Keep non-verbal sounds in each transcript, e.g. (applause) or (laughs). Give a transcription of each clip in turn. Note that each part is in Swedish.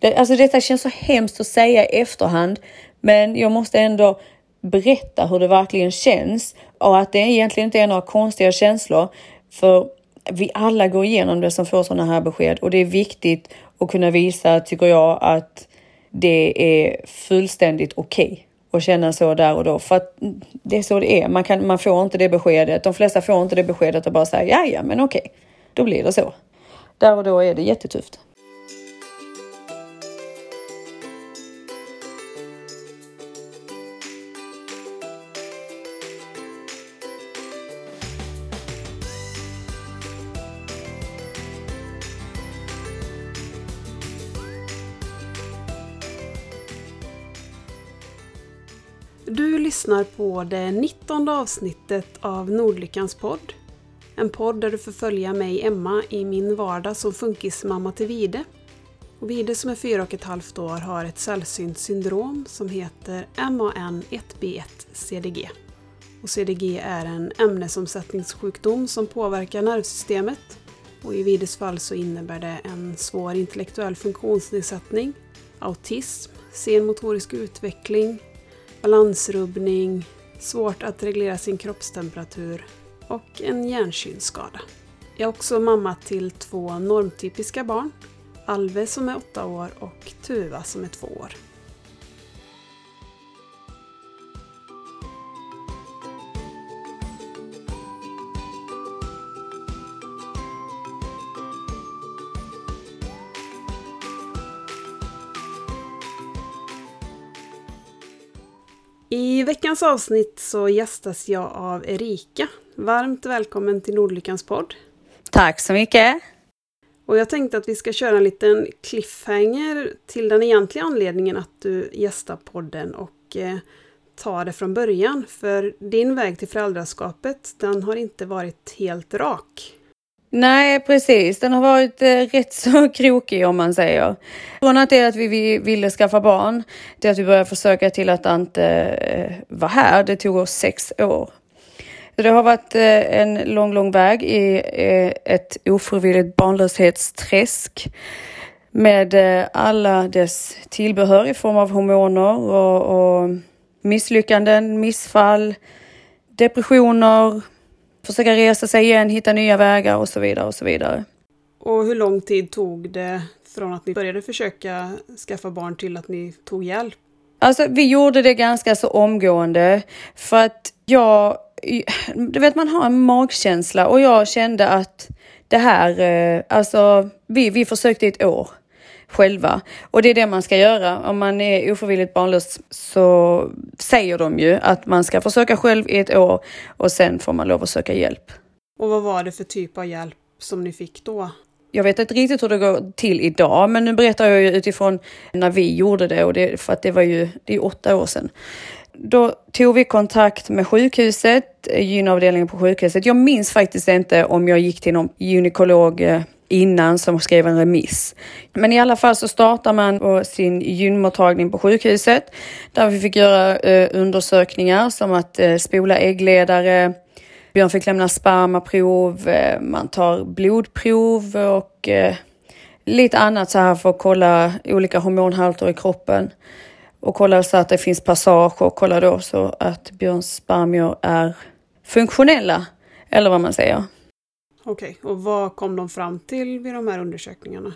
Det, alltså detta känns så hemskt att säga i efterhand, men jag måste ändå berätta hur det verkligen känns och att det egentligen inte är några konstiga känslor. För vi alla går igenom det som får sådana här besked och det är viktigt att kunna visa, tycker jag, att det är fullständigt okej okay att känna så där och då. För att det är så det är. Man, kan, man får inte det beskedet. De flesta får inte det beskedet och bara säga ja, ja, men okej, okay. då blir det så. Där och då är det jättetufft. Lyssnar på det 19 avsnittet av Nordlyckans podd. En podd där du får följa mig, Emma, i min vardag som funkismamma till Vide. Och Vide som är fyra och ett halvt år har ett sällsynt syndrom som heter MAN1B1-CDG. Och CDG är en ämnesomsättningssjukdom som påverkar nervsystemet. Och I Vides fall så innebär det en svår intellektuell funktionsnedsättning, autism, sen motorisk utveckling, balansrubbning, svårt att reglera sin kroppstemperatur och en hjärnkylskada. Jag är också mamma till två normtypiska barn. Alve som är åtta år och Tuva som är två år. I veckans avsnitt så gästas jag av Erika. Varmt välkommen till Nordlyckans podd. Tack så mycket. Och jag tänkte att vi ska köra en liten cliffhanger till den egentliga anledningen att du gästar podden och eh, ta det från början. För din väg till föräldraskapet, den har inte varit helt rak. Nej, precis. Den har varit eh, rätt så (laughs) krokig om man säger. Från att det att vi, vi ville skaffa barn till att vi började försöka till att Ante eh, var här. Det tog oss sex år. Så det har varit eh, en lång, lång väg i eh, ett ofrivilligt barnlöshetsträsk med eh, alla dess tillbehör i form av hormoner och, och misslyckanden, missfall, depressioner, försöka resa sig igen, hitta nya vägar och så vidare och så vidare. Och hur lång tid tog det från att ni började försöka skaffa barn till att ni tog hjälp? Alltså vi gjorde det ganska så omgående för att jag, du vet man har en magkänsla och jag kände att det här, eh, alltså vi, vi försökte i ett år själva. Och det är det man ska göra. Om man är ofrivilligt barnlös så säger de ju att man ska försöka själv i ett år och sen får man lov att söka hjälp. Och vad var det för typ av hjälp som ni fick då? Jag vet inte riktigt hur det går till idag, men nu berättar jag ju utifrån när vi gjorde det och det, för att det var ju, det är åtta år sedan. Då tog vi kontakt med sjukhuset, gynavdelningen på sjukhuset. Jag minns faktiskt inte om jag gick till någon gynekolog eh, innan som skrev en remiss. Men i alla fall så startar man på sin gynmottagning på sjukhuset där vi fick göra eh, undersökningar som att eh, spola äggledare, Björn fick lämna spermaprov, eh, man tar blodprov och eh, lite annat så här för att kolla olika hormonhalter i kroppen och kolla så att det finns passage och kolla då så att Björns spermier är funktionella, eller vad man säger. Okej, okay. och vad kom de fram till vid de här undersökningarna?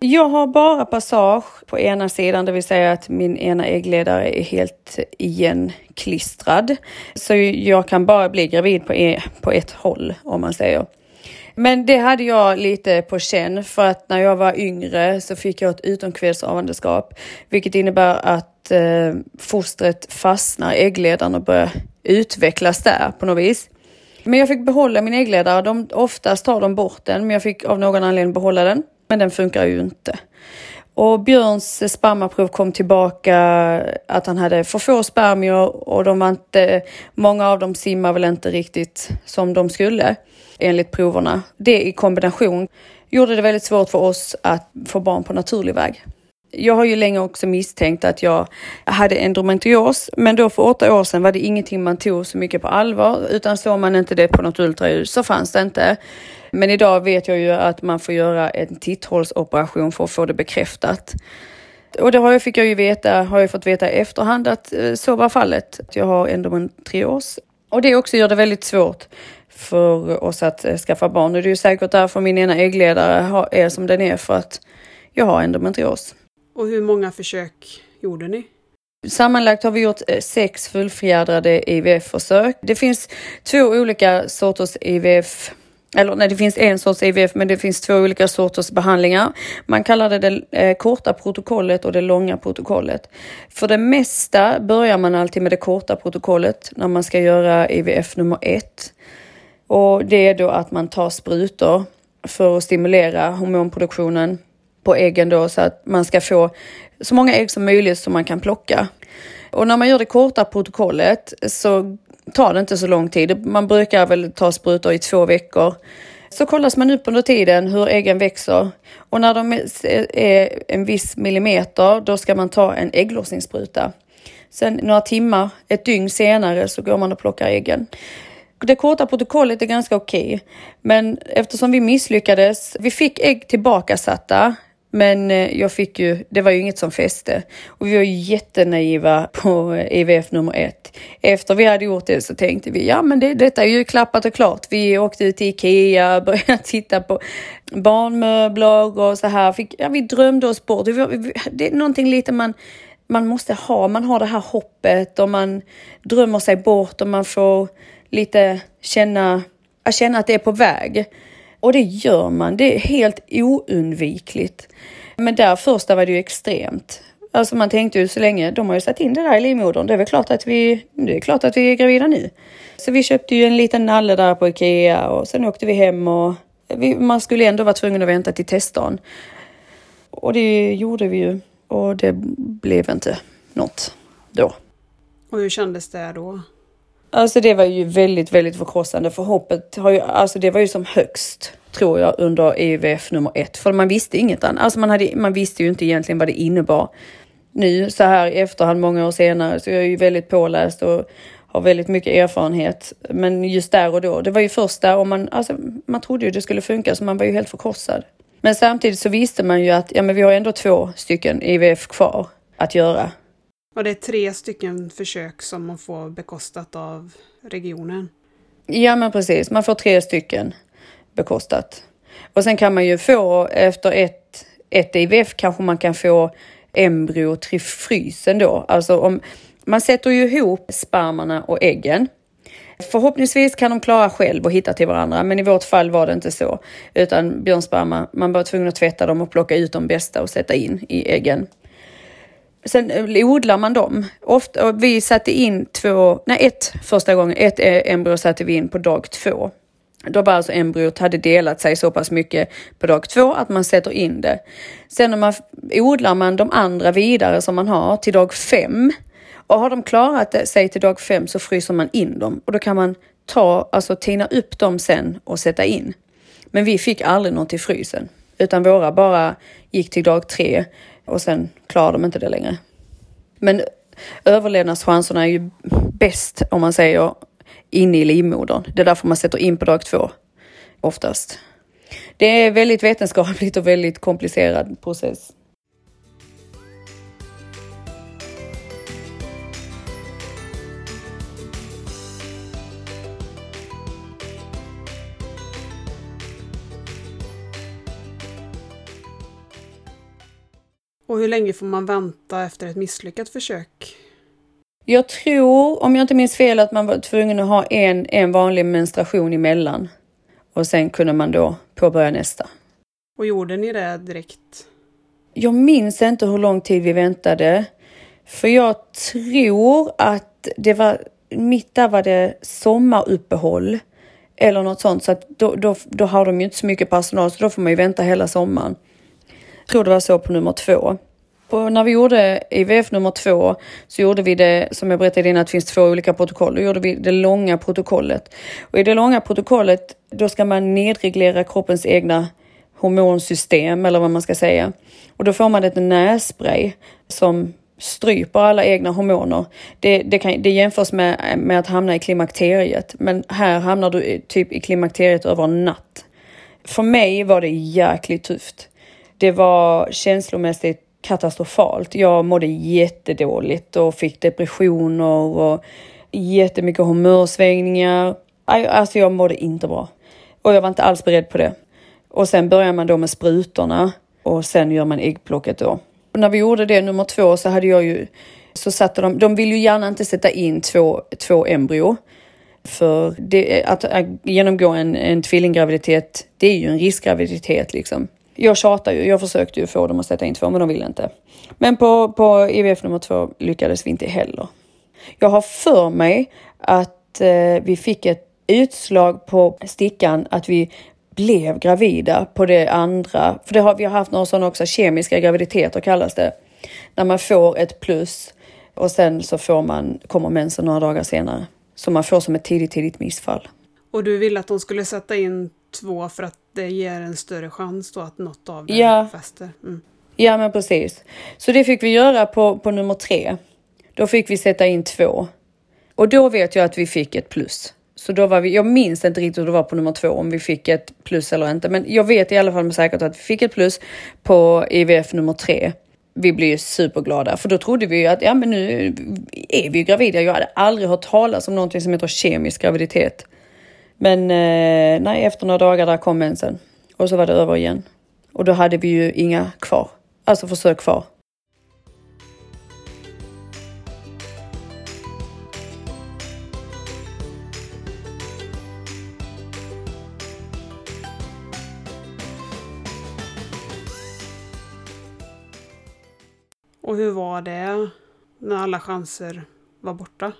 Jag har bara passage på ena sidan, det vill säga att min ena äggledare är helt igenklistrad. Så jag kan bara bli gravid på, e på ett håll om man säger. Men det hade jag lite på känn för att när jag var yngre så fick jag ett utomkvedshavandeskap, vilket innebär att eh, fostret fastnar i äggledaren och börjar utvecklas där på något vis. Men jag fick behålla min äggledare. De, oftast tar de bort den, men jag fick av någon anledning behålla den. Men den funkar ju inte. Och Björns spermaprov kom tillbaka att han hade för få spermier och de var inte, många av dem simmar väl inte riktigt som de skulle enligt proverna. Det i kombination gjorde det väldigt svårt för oss att få barn på naturlig väg. Jag har ju länge också misstänkt att jag hade endometrios, men då för åtta år sedan var det ingenting man tog så mycket på allvar, utan såg man inte det på något ultraljud så fanns det inte. Men idag vet jag ju att man får göra en titthålsoperation för att få det bekräftat. Och det har jag, fick jag ju veta, har jag fått veta i efterhand att eh, så var fallet. Att jag har endometrios. Och det också gör det väldigt svårt för oss att eh, skaffa barn. Och det är ju säkert därför min ena äggledare är som den är, för att jag har endometrios. Och hur många försök gjorde ni? Sammanlagt har vi gjort eh, sex fullfjädrade IVF-försök. Det finns två olika sorters IVF eller nej, det finns en sorts IVF, men det finns två olika sorters behandlingar. Man kallar det det eh, korta protokollet och det långa protokollet. För det mesta börjar man alltid med det korta protokollet när man ska göra IVF nummer ett. Och det är då att man tar sprutor för att stimulera hormonproduktionen på äggen då så att man ska få så många ägg som möjligt som man kan plocka. Och när man gör det korta protokollet så tar det inte så lång tid. Man brukar väl ta sprutor i två veckor. Så kollas man upp under tiden hur äggen växer och när de är en viss millimeter då ska man ta en ägglossningsspruta. Sen några timmar, ett dygn senare så går man och plockar äggen. Det korta protokollet är ganska okej, okay, men eftersom vi misslyckades, vi fick ägg tillbakasatta men eh, jag fick ju, det var ju inget som fäste. Och vi var ju jättenaiva på eh, IVF nummer ett. Efter vi hade gjort det så tänkte vi, ja men det, detta är ju klappat och klart. Vi åkte ut till Ikea, (laughs) började titta på barnmöbler och så här. Fick, ja, vi drömde oss bort. Det är någonting lite man, man måste ha. Man har det här hoppet och man drömmer sig bort och man får lite känna, känna att det är på väg. Och det gör man, det är helt oundvikligt. Men där första var det ju extremt. Alltså man tänkte ju så länge, de har ju satt in det där i livmodern, det är väl klart att vi, det är klart att vi är gravida nu. Så vi köpte ju en liten nalle där på Ikea och sen åkte vi hem och vi, man skulle ändå vara tvungen att vänta till testdagen. Och det gjorde vi ju och det blev inte något då. Och hur kändes det då? Alltså det var ju väldigt, väldigt förkrossande för hoppet har ju, alltså det var ju som högst tror jag under EUVF nummer ett. För man visste inget annat. Alltså man, hade, man visste ju inte egentligen vad det innebar. Nu så här i efterhand, många år senare, så jag är ju väldigt påläst och har väldigt mycket erfarenhet. Men just där och då, det var ju första och man, alltså, man trodde ju det skulle funka så man var ju helt förkrossad. Men samtidigt så visste man ju att ja, men vi har ändå två stycken IVF kvar att göra. Och det är tre stycken försök som man får bekostat av regionen? Ja men precis, man får tre stycken bekostat. Och sen kan man ju få efter ett, ett IVF kanske man kan få embryo till frysen då. Alltså om man sätter ju ihop spermarna och äggen. Förhoppningsvis kan de klara själv och hitta till varandra, men i vårt fall var det inte så. Utan björnsperma, man var tvungen att tvätta dem och plocka ut de bästa och sätta in i äggen. Sen eh, odlar man dem. Ofta, vi satte in två, nej ett första gången, ett eh, embryo satte vi in på dag två. Då var alltså embryot hade delat sig så pass mycket på dag två att man sätter in det. Sen man, odlar man de andra vidare som man har till dag fem och har de klarat sig till dag fem så fryser man in dem och då kan man ta, alltså tina upp dem sen och sätta in. Men vi fick aldrig något i frysen utan våra bara gick till dag tre och sen klarar de inte det längre. Men överlevnadschanserna är ju bäst om man säger inne i livmodern. Det är därför man sätter in på dag två oftast. Det är väldigt vetenskapligt och väldigt komplicerad process. Och hur länge får man vänta efter ett misslyckat försök? Jag tror, om jag inte minns fel, att man var tvungen att ha en, en vanlig menstruation emellan. Och sen kunde man då påbörja nästa. Och gjorde ni det direkt? Jag minns inte hur lång tid vi väntade. För jag tror att det var, mitt där var det sommaruppehåll. Eller något sånt, så att då, då, då har de ju inte så mycket personal, så då får man ju vänta hela sommaren. Jag tror det var så på nummer två. På, när vi gjorde IVF nummer två så gjorde vi det, som jag berättade innan, att det finns två olika protokoll. Då gjorde vi det långa protokollet. Och i det långa protokollet, då ska man nedreglera kroppens egna hormonsystem eller vad man ska säga. Och då får man ett nässpray som stryper alla egna hormoner. Det, det, kan, det jämförs med, med att hamna i klimakteriet, men här hamnar du typ i klimakteriet över en natt. För mig var det jäkligt tufft. Det var känslomässigt katastrofalt. Jag mådde jättedåligt och fick depressioner och jättemycket humörsvängningar. Alltså jag mådde inte bra. Och jag var inte alls beredd på det. Och sen börjar man då med sprutorna och sen gör man äggplocket då. Och när vi gjorde det nummer två så hade jag ju, så satte de, de vill ju gärna inte sätta in två, två embryo. För det, att, att genomgå en, en tvillinggraviditet, det är ju en riskgraviditet liksom. Jag tjatar ju, jag försökte ju få dem att sätta in två men de ville inte. Men på, på IVF nummer två lyckades vi inte heller. Jag har för mig att eh, vi fick ett utslag på stickan att vi blev gravida på det andra. För det har, vi har haft några sådana också, kemiska graviditeter kallas det. När man får ett plus och sen så får man, kommer mensen några dagar senare. Så man får som ett tidigt, tidigt missfall. Och du ville att de skulle sätta in två för att det ger en större chans då att något av det ja. fäster? Mm. Ja, men precis. Så det fick vi göra på, på nummer tre. Då fick vi sätta in två. Och då vet jag att vi fick ett plus. Så då var vi, jag minns inte riktigt hur det var på nummer två, om vi fick ett plus eller inte. Men jag vet i alla fall med säkerhet att vi fick ett plus på IVF nummer tre. Vi blev superglada, för då trodde vi att ja, men nu är vi gravida. Jag hade aldrig hört talas om någonting som heter kemisk graviditet. Men eh, nej, efter några dagar där kom mensen och så var det över igen. Och då hade vi ju inga kvar, alltså försök kvar. Och hur var det när alla chanser var borta?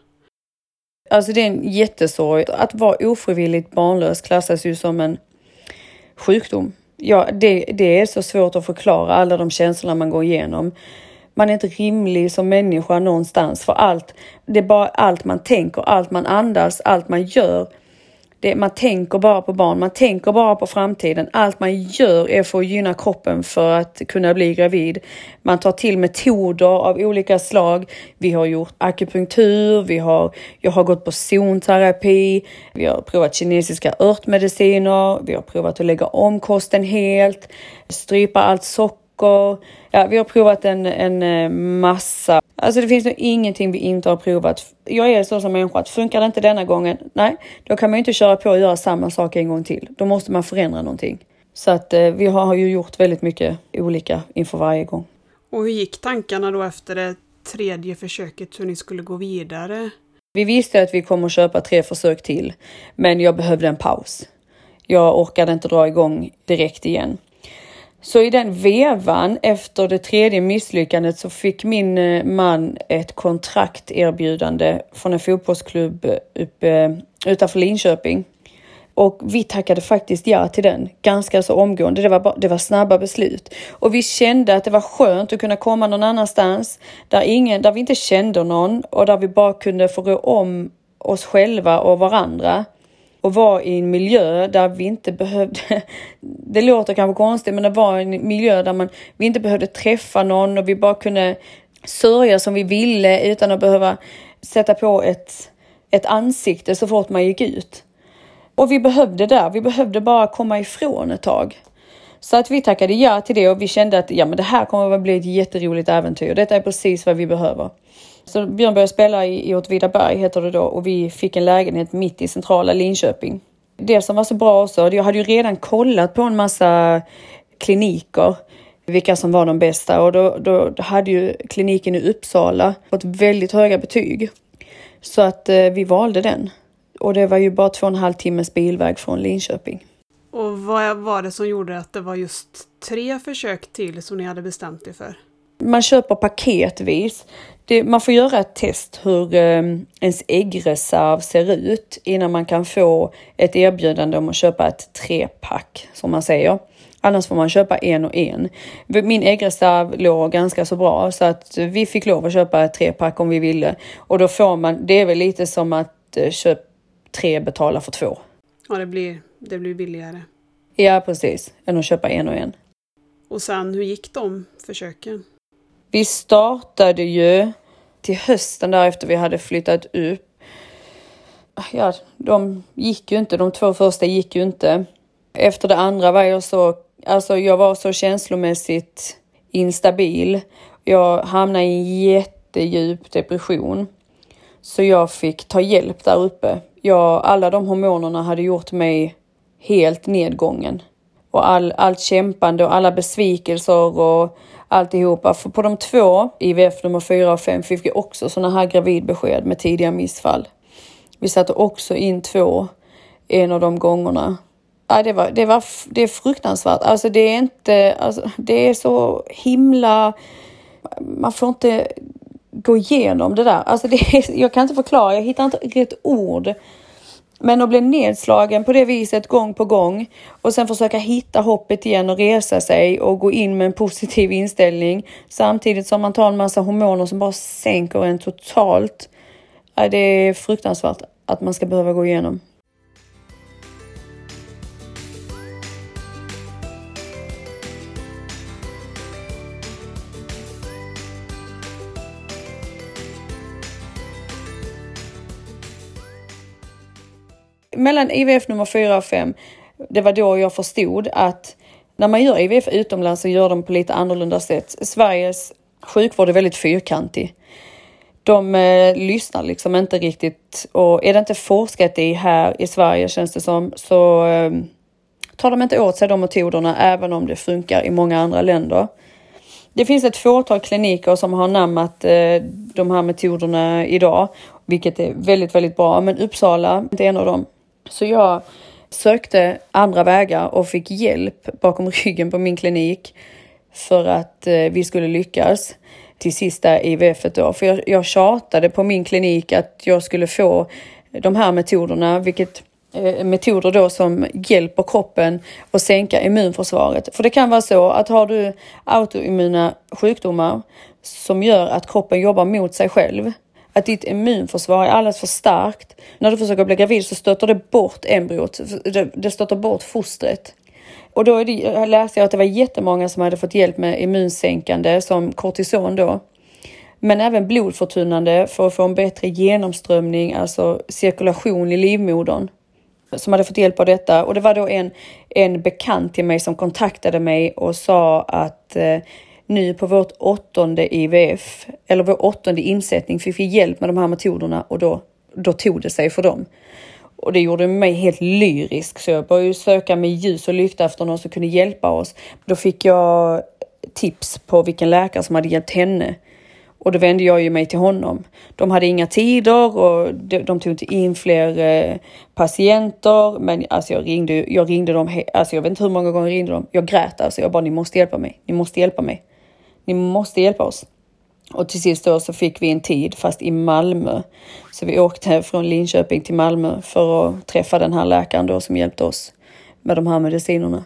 Alltså det är en jättesorg. Att vara ofrivilligt barnlös klassas ju som en sjukdom. Ja, det, det är så svårt att förklara alla de känslorna man går igenom. Man är inte rimlig som människa någonstans för allt. Det är bara allt man tänker, allt man andas, allt man gör det, man tänker bara på barn, man tänker bara på framtiden. Allt man gör är för att gynna kroppen för att kunna bli gravid. Man tar till metoder av olika slag. Vi har gjort akupunktur, vi har, jag har gått på zonterapi, vi har provat kinesiska örtmediciner, vi har provat att lägga om kosten helt, strypa allt socker. Ja, vi har provat en, en eh, massa Alltså det finns nog ingenting vi inte har provat. Jag är så som människa att funkar det inte denna gången, nej, då kan man inte köra på och göra samma sak en gång till. Då måste man förändra någonting. Så att eh, vi har ju gjort väldigt mycket olika inför varje gång. Och hur gick tankarna då efter det tredje försöket, hur ni skulle gå vidare? Vi visste att vi kommer köpa tre försök till, men jag behövde en paus. Jag orkade inte dra igång direkt igen. Så i den vevan efter det tredje misslyckandet så fick min eh, man ett kontrakterbjudande från en fotbollsklubb uppe eh, utanför Linköping. Och vi tackade faktiskt ja till den ganska så omgående. Det var, det var snabba beslut. Och vi kände att det var skönt att kunna komma någon annanstans där, ingen, där vi inte kände någon och där vi bara kunde få rå om oss själva och varandra och var i en miljö där vi inte behövde, (laughs) det låter kanske konstigt, men det var en miljö där man, vi inte behövde träffa någon och vi bara kunde sörja som vi ville utan att behöva sätta på ett, ett ansikte så fort man gick ut. Och vi behövde det, vi behövde bara komma ifrån ett tag. Så att vi tackade ja till det och vi kände att ja, men det här kommer att bli ett jätteroligt äventyr. Detta är precis vad vi behöver. Så Björn började spela i, i Åtvidaberg heter det då och vi fick en lägenhet mitt i centrala Linköping. Det som var så bra också, jag hade ju redan kollat på en massa kliniker vilka som var de bästa och då, då hade ju kliniken i Uppsala fått väldigt höga betyg. Så att eh, vi valde den. Och det var ju bara två och en halv timmes bilväg från Linköping. Och vad var det som gjorde att det var just tre försök till som ni hade bestämt er för? Man köper paketvis. Det, man får göra ett test hur eh, ens äggreserv ser ut innan man kan få ett erbjudande om att köpa ett trepack som man säger. Annars får man köpa en och en. Min äggreserv låg ganska så bra så att vi fick lov att köpa ett trepack om vi ville. Och då får man, det är väl lite som att eh, köpa tre betala för två. Ja, det blir, det blir billigare. Ja, precis. Än att köpa en och en. Och sen, hur gick de försöken? Vi startade ju till hösten därefter vi hade flyttat upp. Ah, ja, de gick ju inte. De två första gick ju inte. Efter det andra var jag så, alltså jag var så känslomässigt instabil. Jag hamnade i en jättedjup depression. Så jag fick ta hjälp där uppe. Jag, alla de hormonerna hade gjort mig helt nedgången. Och all, allt kämpande och alla besvikelser och alltihopa. För på de två, IVF nummer 4 och 5, fick vi också sådana här gravidbesked med tidiga missfall. Vi satte också in två en av de gångerna. Ja, det, var, det, var, det är fruktansvärt. Alltså det är inte, alltså, det är så himla, man får inte gå igenom det där. Alltså det är, jag kan inte förklara, jag hittar inte rätt ord. Men att bli nedslagen på det viset gång på gång och sen försöka hitta hoppet igen och resa sig och gå in med en positiv inställning samtidigt som man tar en massa hormoner som bara sänker en totalt. Det är fruktansvärt att man ska behöva gå igenom. Mellan IVF nummer 4 och 5, det var då jag förstod att när man gör IVF utomlands så gör de på lite annorlunda sätt. Sveriges sjukvård är väldigt fyrkantig. De eh, lyssnar liksom inte riktigt och är det inte forskat i här i Sverige känns det som så eh, tar de inte åt sig de metoderna även om det funkar i många andra länder. Det finns ett fåtal kliniker som har namnat eh, de här metoderna idag, vilket är väldigt, väldigt bra. Men Uppsala är en av dem. Så jag sökte andra vägar och fick hjälp bakom (laughs) ryggen på min klinik för att eh, vi skulle lyckas till sista IVF då. För jag, jag tjatade på min klinik att jag skulle få de här metoderna, vilket eh, metoder då som hjälper kroppen att sänka immunförsvaret. För det kan vara så att har du autoimmuna sjukdomar som gör att kroppen jobbar mot sig själv att ditt immunförsvar är alldeles för starkt. När du försöker bli gravid så stöter det bort embryot, det stöter bort fostret. Och då det, läste jag att det var jättemånga som hade fått hjälp med immunsänkande som kortison då. Men även blodförtunnande för att få en bättre genomströmning, alltså cirkulation i livmodern. Som hade fått hjälp av detta. Och det var då en, en bekant till mig som kontaktade mig och sa att eh, nu på vårt åttonde IVF, eller vår åttonde insättning, fick vi hjälp med de här metoderna och då, då tog det sig för dem. Och det gjorde mig helt lyrisk så jag började söka med ljus och lykta efter någon som kunde hjälpa oss. Då fick jag tips på vilken läkare som hade hjälpt henne. Och då vände jag ju mig till honom. De hade inga tider och de, de tog inte in fler eh, patienter. Men alltså jag ringde, jag ringde dem, alltså jag vet inte hur många gånger jag ringde dem. Jag grät alltså. Jag bara, ni måste hjälpa mig. Ni måste hjälpa mig ni måste hjälpa oss. Och till sist då så fick vi en tid, fast i Malmö. Så vi åkte från Linköping till Malmö för att träffa den här läkaren då som hjälpte oss med de här medicinerna.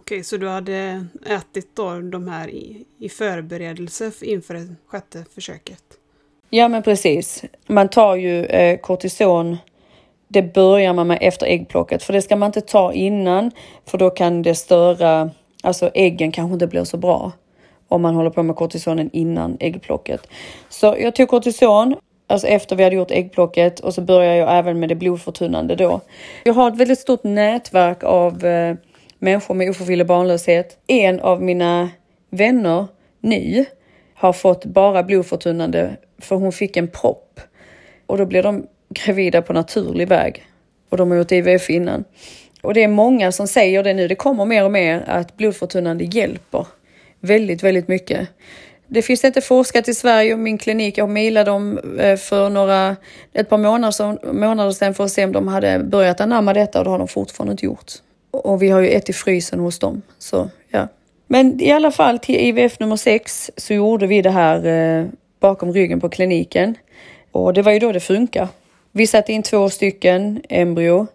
Okej, så du hade ätit då de här i, i förberedelse inför det sjätte försöket? Ja, men precis. Man tar ju eh, kortison det börjar man med efter äggplocket, för det ska man inte ta innan, för då kan det störa, alltså äggen kanske inte blir så bra om man håller på med kortisonen innan äggplocket. Så jag tog kortison alltså efter vi hade gjort äggplocket och så började jag även med det blodförtunnande då. Jag har ett väldigt stort nätverk av eh, människor med ofrivillig barnlöshet. En av mina vänner nu har fått bara blodförtunnande för hon fick en propp och då blir de gravida på naturlig väg och de har gjort IVF innan. Och det är många som säger det nu. Det kommer mer och mer att blodförtunnande hjälper väldigt, väldigt mycket. Det finns inte forskat i Sverige och min klinik, jag mejlade dem eh, för några, ett par månader, månader sedan för att se om de hade börjat anamma detta och det har de fortfarande inte gjort. Och vi har ju ett i frysen hos dem. Så, ja. Men i alla fall till IVF nummer sex så gjorde vi det här eh, bakom ryggen på kliniken. Och det var ju då det funkar. Vi satte in två stycken embryo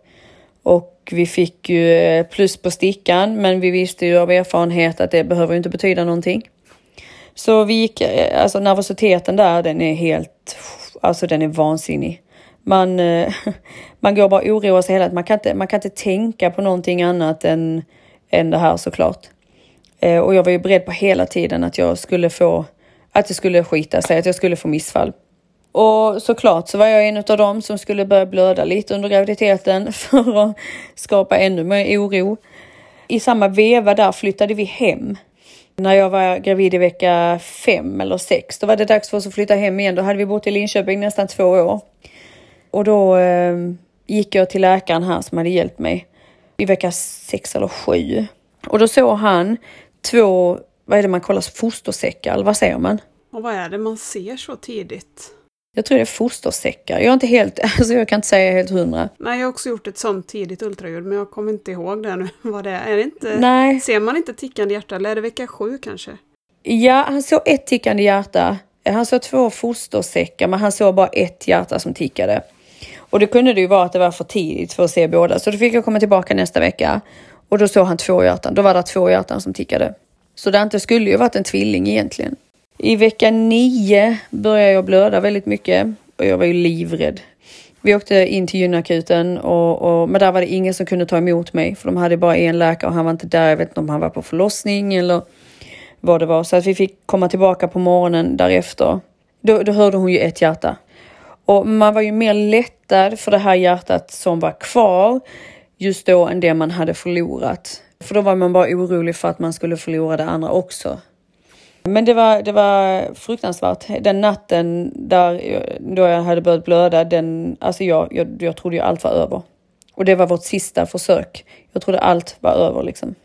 och vi fick ju eh, plus på stickan, men vi visste ju av erfarenhet att det behöver inte betyda någonting. Så vi gick, eh, alltså nervositeten där, den är helt, alltså den är vansinnig. Man, eh, (laughs) man går bara och oroar sig hela tiden. Man kan inte, man kan inte tänka på någonting annat än, än det här såklart. Och jag var ju beredd på hela tiden att jag skulle få, att det skulle skita sig, att jag skulle få missfall. Och såklart så var jag en av dem som skulle börja blöda lite under graviditeten (laughs) för att skapa ännu mer oro. I samma veva där flyttade vi hem. När jag var gravid i vecka fem eller sex, då var det dags för oss att flytta hem igen. Då hade vi bott i Linköping nästan två år. Och då eh, gick jag till läkaren här som hade hjälpt mig i vecka sex eller sju. Och då såg han två, vad är det man kollar, fostersäckar, eller vad säger man? Och vad är det man ser så tidigt? Jag tror det är fostersäckar. Jag är inte helt, (laughs) alltså jag kan inte säga helt hundra. Nej, jag har också gjort ett sånt tidigt ultraljud, men jag kommer inte ihåg det nu, (laughs) vad det är. är det inte, Nej. Ser man inte tickande hjärta, eller är det vecka sju kanske? Ja, han såg ett tickande hjärta. Han såg två fostersäckar, men han såg bara ett hjärta som tickade. Och det kunde det ju vara att det var för tidigt för att se båda, så då fick jag komma tillbaka nästa vecka. Och då såg han två hjärtan. Då var det två hjärtan som tickade. Så det inte skulle ju varit en tvilling egentligen. I vecka nio började jag blöda väldigt mycket och jag var ju livrädd. Vi åkte in till gynakuten och, och, men där var det ingen som kunde ta emot mig för de hade bara en läkare och han var inte där. Jag vet inte om han var på förlossning eller vad det var. Så att vi fick komma tillbaka på morgonen därefter. Då, då hörde hon ju ett hjärta. Och man var ju mer lättad för det här hjärtat som var kvar just då än det man hade förlorat. För då var man bara orolig för att man skulle förlora det andra också. Men det var, det var fruktansvärt. Den natten där, då jag hade börjat blöda, den, alltså jag, jag, jag trodde ju allt var över. Och det var vårt sista försök. Jag trodde allt var över liksom.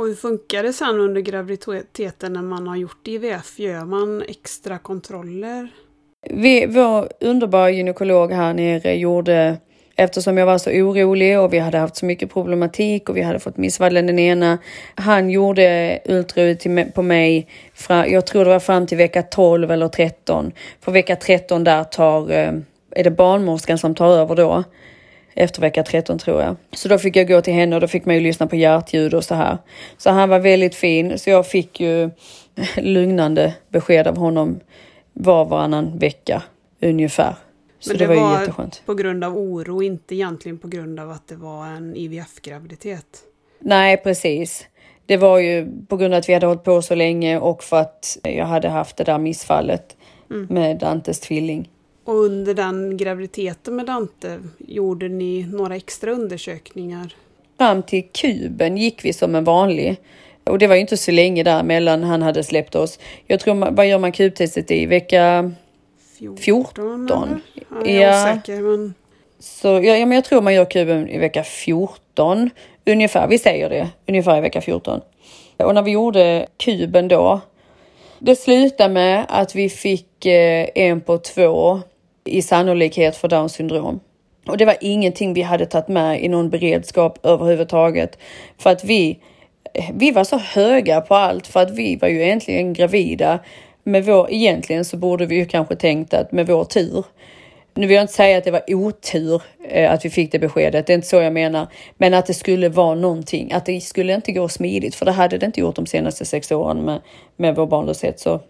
Och hur funkar det sen under graviditeten när man har gjort IVF? Gör man extra kontroller? Vi, vår underbara gynekolog här nere gjorde, eftersom jag var så orolig och vi hade haft så mycket problematik och vi hade fått missfallen den ena. Han gjorde ultraljud på mig, fra, jag tror det var fram till vecka 12 eller 13. För vecka 13 där tar, eh, är det barnmorskan som tar över då efter vecka 13 tror jag. Så då fick jag gå till henne och då fick man ju lyssna på hjärtljud och så här. Så han var väldigt fin, så jag fick ju (laughs) lugnande besked av honom var varannan vecka ungefär. Så Men det, det var, var jätteskönt. på grund av oro, inte egentligen på grund av att det var en IVF-graviditet? Nej, precis. Det var ju på grund av att vi hade hållit på så länge och för att jag hade haft det där missfallet mm. med Dantes tvilling. Och under den graviditeten med Dante, gjorde ni några extra undersökningar? Fram till kuben gick vi som en vanlig. Och det var ju inte så länge där mellan han hade släppt oss. Jag tror, vad gör man kubtestet i? Vecka 14? 14 ja, jag är osäker men... Så, ja, ja, men jag tror man gör kuben i vecka 14. Ungefär, vi säger det, ungefär i vecka 14. Och när vi gjorde kuben då, det slutade med att vi fick eh, en på två i sannolikhet för Downs syndrom. Och det var ingenting vi hade tagit med i någon beredskap överhuvudtaget. För att vi, vi var så höga på allt för att vi var ju egentligen gravida. Med vår, egentligen så borde vi ju kanske tänkt att med vår tur. Nu vill jag inte säga att det var otur eh, att vi fick det beskedet, det är inte så jag menar. Men att det skulle vara någonting, att det skulle inte gå smidigt, för det hade det inte gjort de senaste sex åren med, med vår barnlöshet. Så.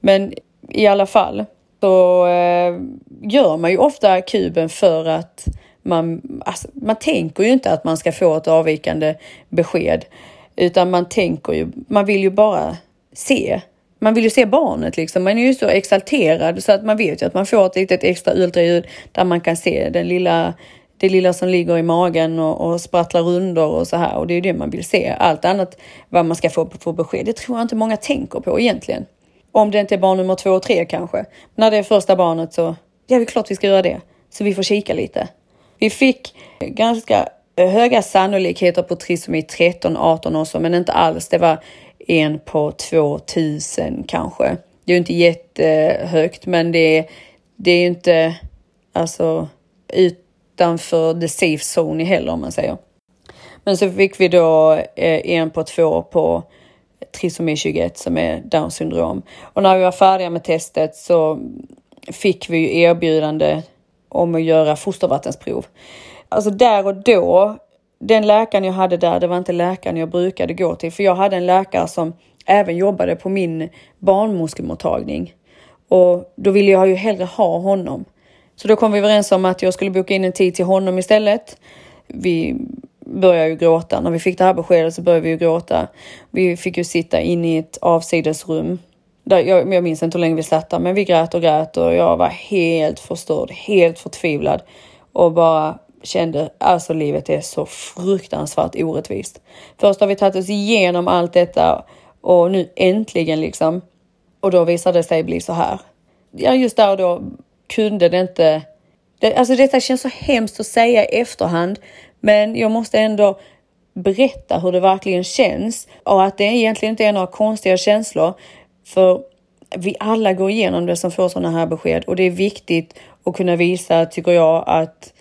Men i alla fall, så eh, gör man ju ofta kuben för att man, alltså, man tänker ju inte att man ska få ett avvikande besked, utan man tänker ju, man vill ju bara se. Man vill ju se barnet liksom. Man är ju så exalterad så att man vet ju att man får ett litet extra ultraljud där man kan se den lilla, det lilla som ligger i magen och, och sprattlar rundor och så här. Och det är ju det man vill se. Allt annat vad man ska få för besked, det tror jag inte många tänker på egentligen. Om det inte är barn nummer två och tre kanske. När det är första barnet så, ja det är klart vi ska göra det. Så vi får kika lite. Vi fick ganska höga sannolikheter på trisomi 13, 18 och så, men inte alls. Det var en på 2000 kanske. Det är ju inte jättehögt, men det är, det är ju inte alltså utanför the safe zone heller om man säger. Men så fick vi då eh, en på två på trisomi 21 som är Downs syndrom. Och när vi var färdiga med testet så fick vi erbjudande om att göra fostervattensprov. Alltså där och då den läkaren jag hade där, det var inte läkaren jag brukade gå till, för jag hade en läkare som även jobbade på min barnmorskemottagning. Och då ville jag ju hellre ha honom. Så då kom vi överens om att jag skulle boka in en tid till honom istället. Vi började ju gråta. När vi fick det här beskedet så började vi ju gråta. Vi fick ju sitta inne i ett avsidesrum. Där, jag, jag minns inte hur länge vi satt där, men vi grät och grät och jag var helt förstörd, helt förtvivlad och bara kände alltså livet är så fruktansvärt orättvist. Först har vi tagit oss igenom allt detta och nu äntligen liksom. Och då visade det sig bli så här. Ja, just där och då kunde det inte. Det, alltså detta känns så hemskt att säga i efterhand, men jag måste ändå berätta hur det verkligen känns och att det egentligen inte är några konstiga känslor. För vi alla går igenom det som får sådana här besked och det är viktigt att kunna visa, tycker jag, att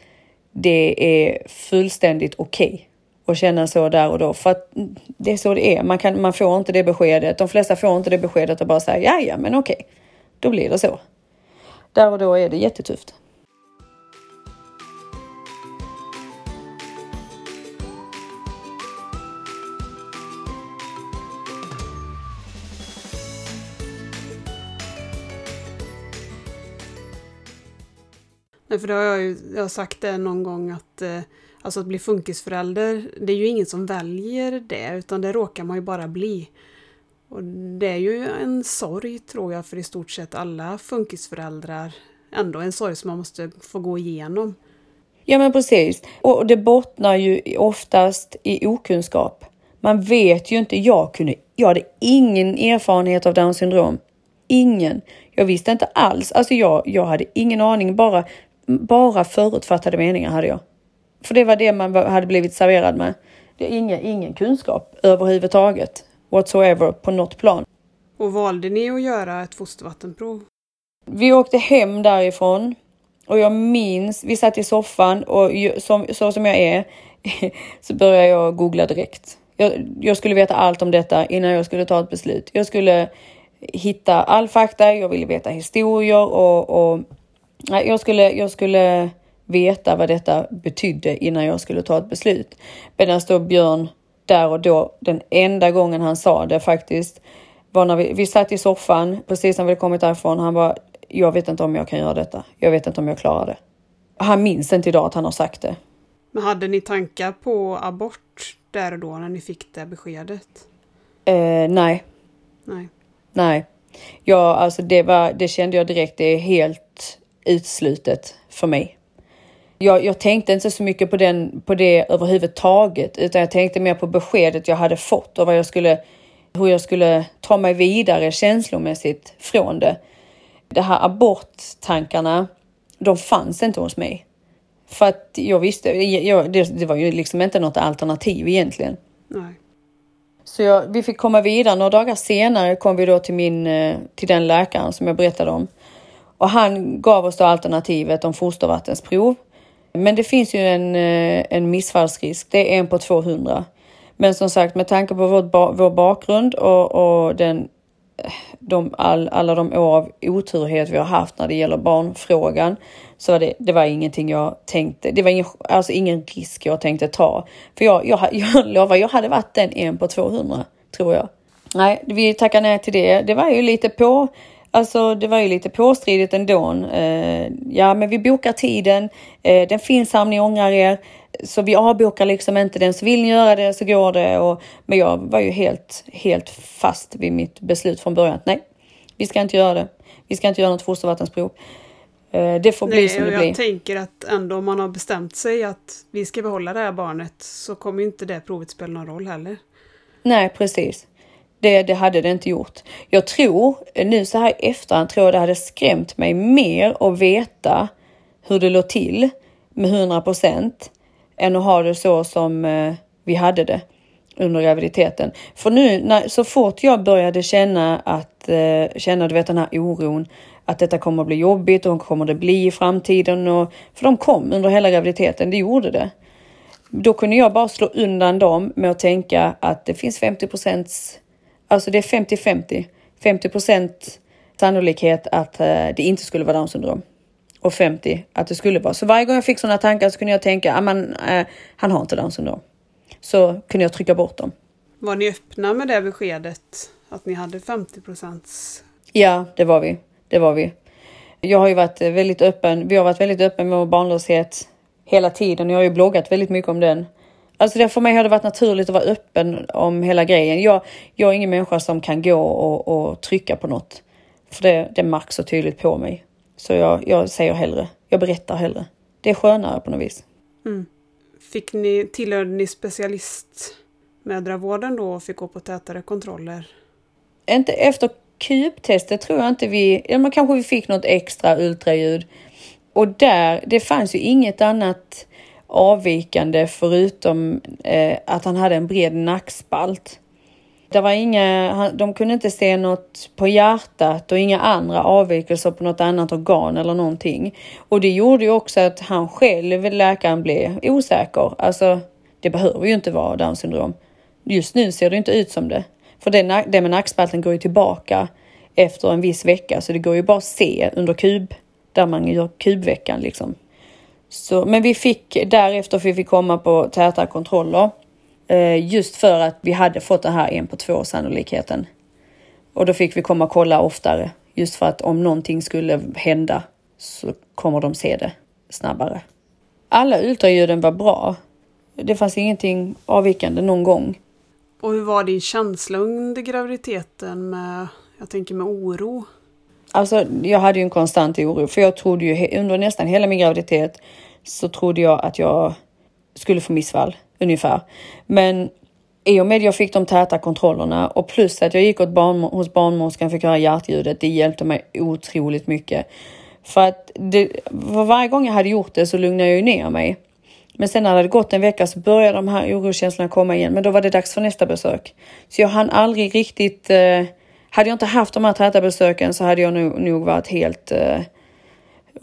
det är fullständigt okej okay att känna så där och då. För att det är så det är. Man, kan, man får inte det beskedet. De flesta får inte det beskedet och bara säga ja, ja, men okej, okay. då blir det så. Där och då är det jättetufft. Nej, för det har jag ju jag har sagt det någon gång att eh, alltså att bli funkisförälder, det är ju ingen som väljer det, utan det råkar man ju bara bli. Och det är ju en sorg, tror jag, för i stort sett alla funkisföräldrar. Ändå en sorg som man måste få gå igenom. Ja, men precis. Och det bottnar ju oftast i okunskap. Man vet ju inte. Jag kunde. Jag hade ingen erfarenhet av Downs syndrom. Ingen. Jag visste inte alls. Alltså jag, jag hade ingen aning. Bara bara förutfattade meningar hade jag. För det var det man hade blivit serverad med. Det är ingen, ingen kunskap överhuvudtaget, whatsoever, på något plan. Och valde ni att göra ett fostervattenprov? Vi åkte hem därifrån och jag minns, vi satt i soffan och som, så som jag är (laughs) så började jag googla direkt. Jag, jag, skulle veta allt om detta innan jag skulle ta ett beslut. Jag skulle hitta all fakta, jag ville veta historier och, och jag skulle, jag skulle veta vad detta betydde innan jag skulle ta ett beslut. Medan då Björn där och då, den enda gången han sa det faktiskt, var när vi, vi satt i soffan precis när vi kommit därifrån. Han var jag vet inte om jag kan göra detta. Jag vet inte om jag klarar det. Han minns inte idag att han har sagt det. Men hade ni tankar på abort där och då när ni fick det beskedet? Eh, nej. Nej. Nej. Ja, alltså det var, det kände jag direkt, det är helt utslutet för mig. Jag, jag, tänkte inte så mycket på, den, på det överhuvudtaget, utan jag tänkte mer på beskedet jag hade fått och vad jag skulle, hur jag skulle ta mig vidare känslomässigt från det. De här aborttankarna, de fanns inte hos mig. För att jag visste, jag, det, det, var ju liksom inte något alternativ egentligen. Nej. Så jag, vi fick komma vidare. Några dagar senare kom vi då till, min, eh, till den läkaren som jag berättade om. Och han gav oss då alternativet om fostervattensprov. Men det finns ju en, eh, en missfallsrisk. Det är en på 200. Men som sagt, med tanke på vår, vår bakgrund och, och den, de, all, alla de år av oturhet vi har haft när det gäller barnfrågan så var det, det var ingenting jag tänkte. Det var ingen, alltså ingen risk jag tänkte ta. För jag, jag, (laughs) jag lovar, jag hade varit den en på 200 tror jag. Nej, vi tackar nej till det. Det var ju lite på Alltså det var ju lite påstridigt ändå. Eh, ja, men vi bokar tiden. Eh, den finns här om ni ångrar er. Så vi avbokar liksom inte den. Så vill ni göra det så går det. Och, men jag var ju helt, helt fast vid mitt beslut från början. Nej, vi ska inte göra det. Vi ska inte göra något fostervattensprov. Eh, det får bli Nej, som det jag blir. Jag tänker att ändå om man har bestämt sig att vi ska behålla det här barnet så kommer inte det provet spela någon roll heller. Nej, precis. Det, det hade det inte gjort. Jag tror, nu så här i efterhand, tror jag det hade skrämt mig mer att veta hur det låg till med 100 procent än att ha det så som eh, vi hade det under graviditeten. För nu när, så fort jag började känna att eh, känna du vet den här oron att detta kommer att bli jobbigt och kommer det bli i framtiden och för de kom under hela graviditeten. Det gjorde det. Då kunde jag bara slå undan dem med att tänka att det finns 50 procents Alltså det är 50-50. 50 procent sannolikhet att eh, det inte skulle vara Downs syndrom och 50 att det skulle vara. Så varje gång jag fick sådana tankar så kunde jag tänka, att äh, han har inte Downs syndrom. så kunde jag trycka bort dem. Var ni öppna med det beskedet att ni hade 50 procents? Ja, det var vi. Det var vi. Jag har ju varit väldigt öppen. Vi har varit väldigt öppen med vår barnlöshet hela tiden. Jag har ju bloggat väldigt mycket om den. Alltså det för mig har det varit naturligt att vara öppen om hela grejen. Jag, jag är ingen människa som kan gå och, och trycka på något. För det, det märks så tydligt på mig. Så jag, jag säger hellre. Jag berättar hellre. Det är skönare på något vis. Mm. Fick ni, tillhörde ni specialistmödravården då och fick gå på tätare kontroller? Inte efter kubtestet tror jag inte vi, men kanske vi fick något extra ultraljud. Och där, det fanns ju inget annat avvikande förutom eh, att han hade en bred nackspalt. Det var inga, de kunde inte se något på hjärtat och inga andra avvikelser på något annat organ eller någonting. Och det gjorde ju också att han själv, läkaren, blev osäker. Alltså, det behöver ju inte vara Downs syndrom. Just nu ser det inte ut som det. För det, det med nackspalten går ju tillbaka efter en viss vecka, så det går ju bara att se under kub, där man gör kubveckan liksom. Så, men vi fick därefter fick vi komma på täta kontroller. Eh, just för att vi hade fått den här en på två sannolikheten. Och då fick vi komma och kolla oftare. Just för att om någonting skulle hända så kommer de se det snabbare. Alla ultraljuden var bra. Det fanns ingenting avvikande någon gång. Och hur var din känsla under graviditeten med, jag tänker med oro? Alltså, jag hade ju en konstant oro, för jag trodde ju under nästan hela min graviditet så trodde jag att jag skulle få missfall ungefär. Men i och med att jag fick de täta kontrollerna och plus att jag gick åt barn, hos barnmorskan och fick höra hjärtljudet, det hjälpte mig otroligt mycket. För att det, för varje gång jag hade gjort det så lugnade jag ju ner mig. Men sen när det hade gått en vecka så började de här oroskänslorna komma igen, men då var det dags för nästa besök. Så jag hann aldrig riktigt eh, hade jag inte haft de här täta besöken så hade jag nog, nog varit helt, uh,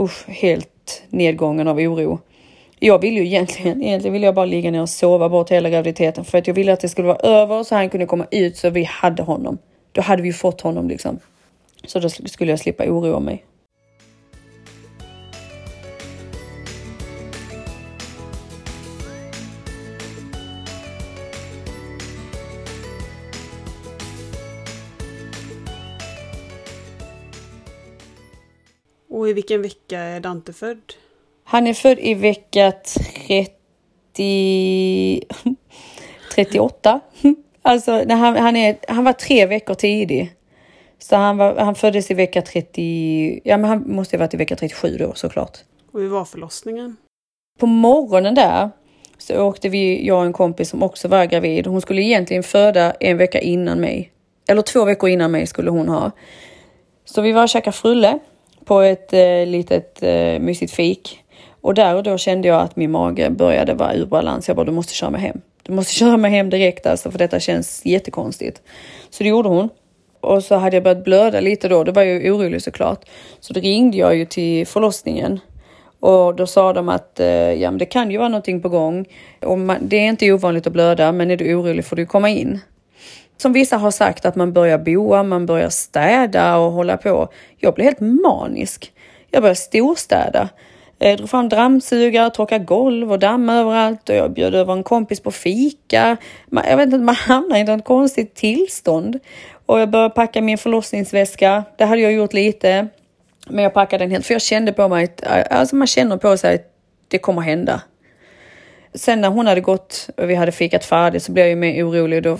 usch, helt nedgången av oro. Jag vill ju egentligen, egentligen vill jag bara ligga ner och sova bort hela graviditeten för att jag ville att det skulle vara över så han kunde komma ut så vi hade honom. Då hade vi fått honom liksom. Så då skulle jag slippa oroa mig. Och i vilken vecka är Dante född? Han är född i vecka 30... 38. Alltså, när han, han, är, han var tre veckor tidig. Så han, var, han föddes i vecka 30... Ja, men han måste ha varit i vecka 37 då såklart. Och hur var förlossningen? På morgonen där så åkte vi, jag och en kompis som också var gravid. Hon skulle egentligen föda en vecka innan mig. Eller två veckor innan mig skulle hon ha. Så vi var och käkade frulle på ett eh, litet eh, mysigt fik. Och där och då kände jag att min mage började vara ur balans. Jag bara, du måste köra mig hem. Du måste (laughs) köra mig hem direkt alltså, för detta känns jättekonstigt. Så det gjorde hon. Och så hade jag börjat blöda lite då. Då var jag orolig såklart. Så då ringde jag ju till förlossningen. Och då sa de att eh, ja, men det kan ju vara någonting på gång. Och man, det är inte ovanligt att blöda, men är du orolig får du komma in. Som vissa har sagt att man börjar boa, man börjar städa och hålla på. Jag blev helt manisk. Jag började storstäda. Jag drog fram dammsugare, torkade golv och damm överallt och jag bjöd över en kompis på fika. Jag vet inte, man hamnar i ett konstigt tillstånd. Och jag började packa min förlossningsväska. Det hade jag gjort lite. Men jag packade den helt, för jag kände på mig att alltså man känner på sig att det kommer hända. Sen när hon hade gått och vi hade fikat färdigt så blev jag ju mer orolig. Då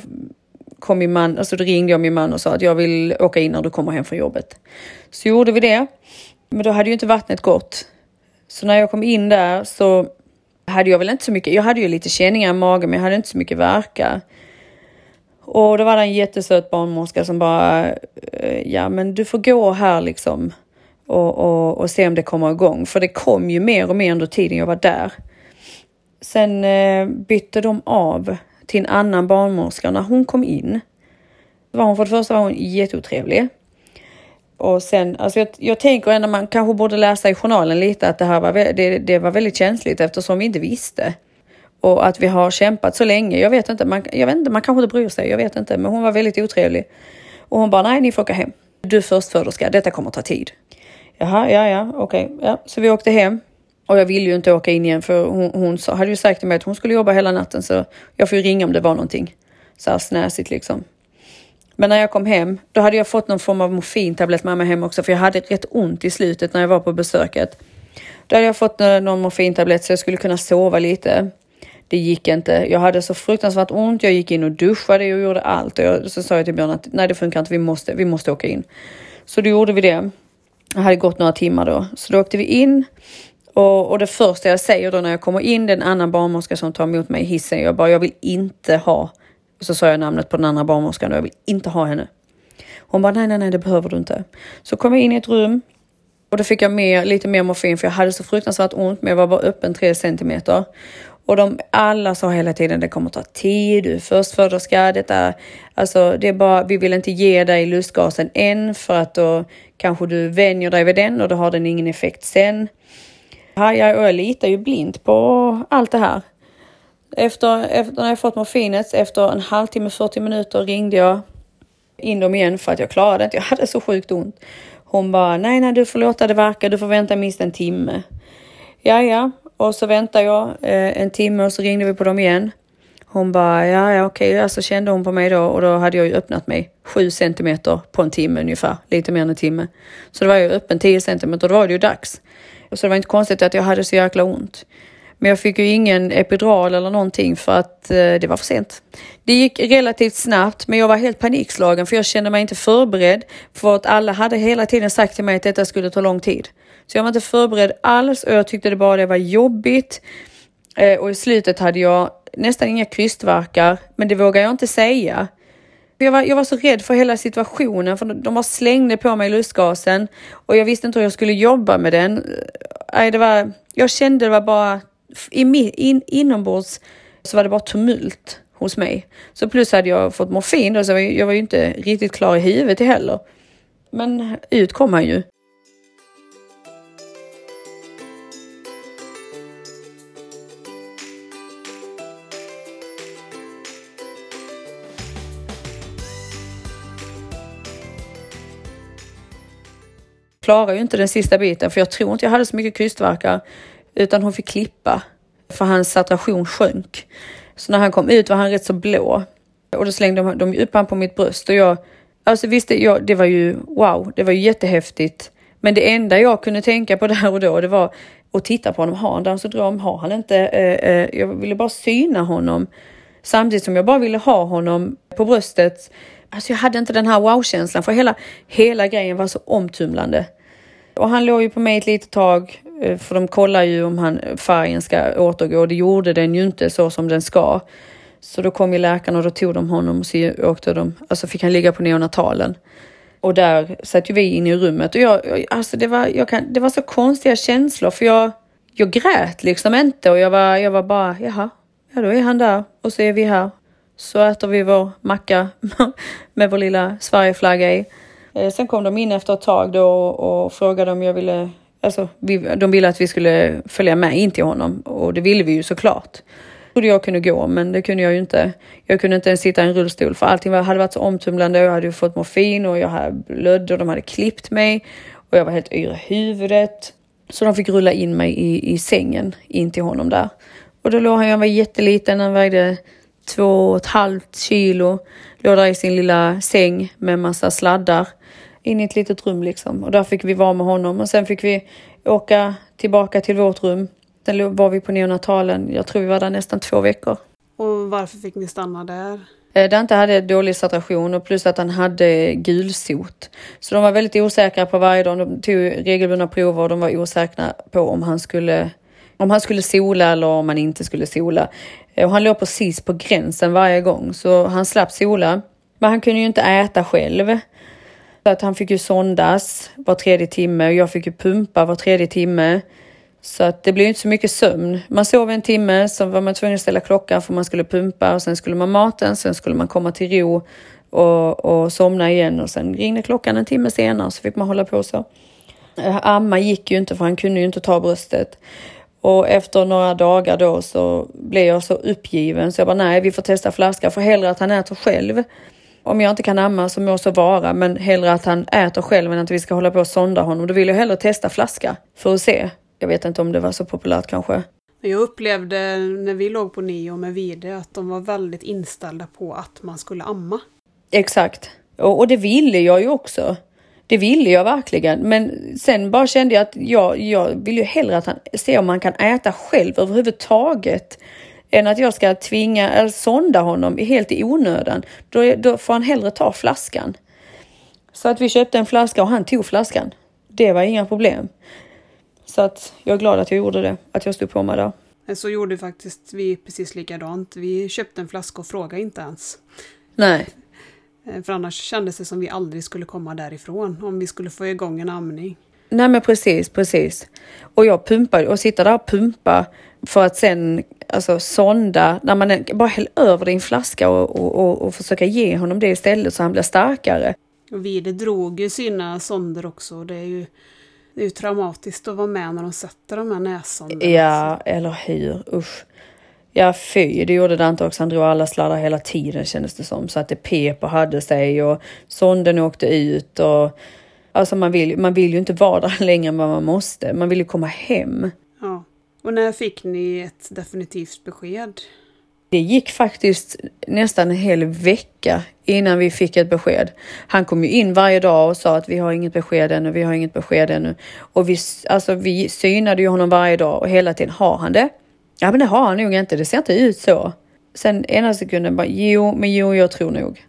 kom min man, alltså då ringde jag min man och sa att jag vill åka in när du kommer hem från jobbet. Så gjorde vi det. Men då hade ju inte vattnet gått. Så när jag kom in där så hade jag väl inte så mycket, jag hade ju lite känningar i magen men jag hade inte så mycket verkar. Och då var det en jättesöt barnmorska som bara, eh, ja men du får gå här liksom och, och, och se om det kommer igång. För det kom ju mer och mer under tiden jag var där. Sen eh, bytte de av till en annan barnmorska. När hon kom in var hon för det första var hon jätteotrevlig. Och sen, alltså jag, jag tänker ändå man kanske borde läsa i journalen lite att det här var, det, det var väldigt känsligt eftersom vi inte visste. Och att vi har kämpat så länge. Jag vet inte, man, jag vet inte, man kanske inte bryr sig. Jag vet inte, men hon var väldigt otrevlig. Och hon bara, nej, ni får åka hem. Du förstföderska, detta kommer ta tid. Jaha, ja, ja, okej. Okay, ja. Så vi åkte hem. Och jag ville ju inte åka in igen för hon, hon sa, hade ju sagt till mig att hon skulle jobba hela natten så jag får ju ringa om det var någonting. Så här snäsigt liksom. Men när jag kom hem, då hade jag fått någon form av morfintablett med mig hem också för jag hade rätt ont i slutet när jag var på besöket. Då hade jag fått eh, någon morfintablett så jag skulle kunna sova lite. Det gick inte. Jag hade så fruktansvärt ont. Jag gick in och duschade och gjorde allt. Och jag, så sa jag till Björn att nej, det funkar inte. Vi måste, vi måste åka in. Så då gjorde vi det. Det hade gått några timmar då. Så då åkte vi in. Och, och det första jag säger då när jag kommer in, det är en annan barnmorska som tar emot mig i hissen. Jag bara, jag vill inte ha. Och så sa jag namnet på den andra barnmorskan och jag vill inte ha henne. Hon bara, nej, nej, nej, det behöver du inte. Så kom jag in i ett rum och då fick jag mer, lite mer morfin för jag hade så fruktansvärt ont men jag var bara öppen tre centimeter. Och de alla sa hela tiden det kommer ta tid, du är förstföderska, detta, alltså det är bara, vi vill inte ge dig lustgasen än för att då kanske du vänjer dig vid den och då har den ingen effekt sen. Ja, jag, jag litar ju blint på allt det här. Efter, efter när jag fått morfinet, efter en halvtimme, 40 minuter ringde jag in dem igen för att jag klarade inte. Jag hade så sjukt ont. Hon bara, nej, nej, du får låta det verka. Du får vänta minst en timme. Ja, ja, och så väntade jag eh, en timme och så ringde vi på dem igen. Hon bara, ja, ja, okej, okay. så kände hon på mig då och då hade jag ju öppnat mig sju centimeter på en timme ungefär, lite mer än en timme. Så då var jag öppen 10 centimeter och då var det ju dags. Så det var inte konstigt att jag hade så jäkla ont. Men jag fick ju ingen epidural eller någonting för att eh, det var för sent. Det gick relativt snabbt men jag var helt panikslagen för jag kände mig inte förberedd för att alla hade hela tiden sagt till mig att detta skulle ta lång tid. Så jag var inte förberedd alls och jag tyckte det bara det var jobbigt. Eh, och i slutet hade jag nästan inga krystvärkar, men det vågar jag inte säga. Jag var, jag var så rädd för hela situationen, för de bara slängde på mig lustgasen och jag visste inte hur jag skulle jobba med den. Nej, det var, jag kände det var bara, i, in, inombords så var det bara tumult hos mig. Så plus hade jag fått morfin då, så jag var ju inte riktigt klar i huvudet heller. Men ut kom han ju. Klarar ju inte den sista biten för jag tror inte jag hade så mycket krystvärkar utan hon fick klippa för hans saturation sjönk. Så när han kom ut var han rätt så blå och då slängde de, upp han på mitt bröst och jag, alltså visst, jag, det var ju wow, det var ju jättehäftigt. Men det enda jag kunde tänka på (laughs) där och då, det var att titta på honom. Har han Downs syndrom? Har han inte? Eh, eh, jag ville bara syna honom samtidigt som jag bara ville ha honom på bröstet. Alltså jag hade inte den här wow-känslan för hela, hela grejen var så omtumlande. Och han låg ju på mig ett litet tag, eh, för de kollar ju om han, färgen ska återgå. och Det gjorde den ju inte så som den ska. Så då kom ju läkaren och då tog de honom och så åkte de, alltså fick han ligga på neonatalen. Och där satt ju vi inne i rummet och jag, alltså det var, jag kan, det var så konstiga känslor för jag, jag grät liksom inte och jag var, jag var bara, jaha, ja då är han där och så är vi här. Så äter vi vår macka (laughs) med vår lilla Sverigeflagga i. Eh, sen kom de in efter ett tag då och frågade om jag ville, alltså de ville att vi skulle följa med in till honom och det ville vi ju såklart. Jag trodde jag kunde gå men det kunde jag ju inte. Jag kunde inte ens sitta i en rullstol för allting hade varit så omtumlande. Jag hade fått morfin och jag hade och de hade klippt mig och jag var helt yr i huvudet. Så de fick rulla in mig i, i sängen in till honom där. Och då låg han, han var jätteliten, han vägde två och ett halvt kilo. Låg där i sin lilla säng med massa sladdar in i ett litet rum liksom. Och där fick vi vara med honom och sen fick vi åka tillbaka till vårt rum. Sen var vi på neonatalen, jag tror vi var där nästan två veckor. Och varför fick ni stanna där? Eh, Dante hade dålig saturation och plus att han hade gulsot. Så de var väldigt osäkra på varje dag. De tog regelbundna prover och de var osäkra på om han skulle, om han skulle sola eller om han inte skulle sola. Eh, och han låg precis på gränsen varje gång så han slapp sola. Men han kunde ju inte äta själv. Så att han fick ju sondas var tredje timme och jag fick ju pumpa var tredje timme. Så att det blev inte så mycket sömn. Man sov en timme, så var man tvungen att ställa klockan för man skulle pumpa och sen skulle man maten, sen skulle man komma till ro och, och somna igen och sen ringde klockan en timme senare så fick man hålla på så. Amma gick ju inte för han kunde ju inte ta bröstet. Och efter några dagar då så blev jag så uppgiven så jag bara nej, vi får testa flaska för hellre att han äter själv om jag inte kan amma så må så vara, men hellre att han äter själv än att vi ska hålla på och sonda honom. Då vill jag hellre testa flaska för att se. Jag vet inte om det var så populärt kanske. Jag upplevde när vi låg på Neo med Vide att de var väldigt inställda på att man skulle amma. Exakt. Och, och det ville jag ju också. Det ville jag verkligen. Men sen bara kände jag att jag, jag vill ju hellre att han ser om han kan äta själv överhuvudtaget. Än att jag ska tvinga eller sonda honom helt i onödan. Då, då får han hellre ta flaskan. Så att vi köpte en flaska och han tog flaskan. Det var inga problem. Så att jag är glad att jag gjorde det, att jag stod på mig där. Så gjorde faktiskt vi precis likadant. Vi köpte en flaska och frågade inte ens. Nej. Eh, för annars kändes det som vi aldrig skulle komma därifrån om vi skulle få igång en amning. Nej men precis, precis. Och jag pumpar och sitter där och pumpa för att sen alltså sonda, när man bara häller över det i en flaska och, och, och, och försöka ge honom det istället så han blir starkare. Och Vide drog ju sina sonder också. Det är ju, det är ju traumatiskt att vara med när de sätter de här nässonderna. Ja, eller hur. Usch. Ja, fy. Det gjorde Dante också. Han drog alla sladdar hela tiden kändes det som. Så att det pep och hade sig och sonden åkte ut. Och, alltså man vill, man vill ju inte vara där (laughs) längre än vad man måste. Man vill ju komma hem. Ja. Och när fick ni ett definitivt besked? Det gick faktiskt nästan en hel vecka innan vi fick ett besked. Han kom ju in varje dag och sa att vi har inget besked ännu, vi har inget besked ännu. Och vi, alltså, vi synade ju honom varje dag och hela tiden, har han det? Ja, men det har han nog inte, det ser inte ut så. Sen ena sekunden bara, jo, men jo, jag tror nog.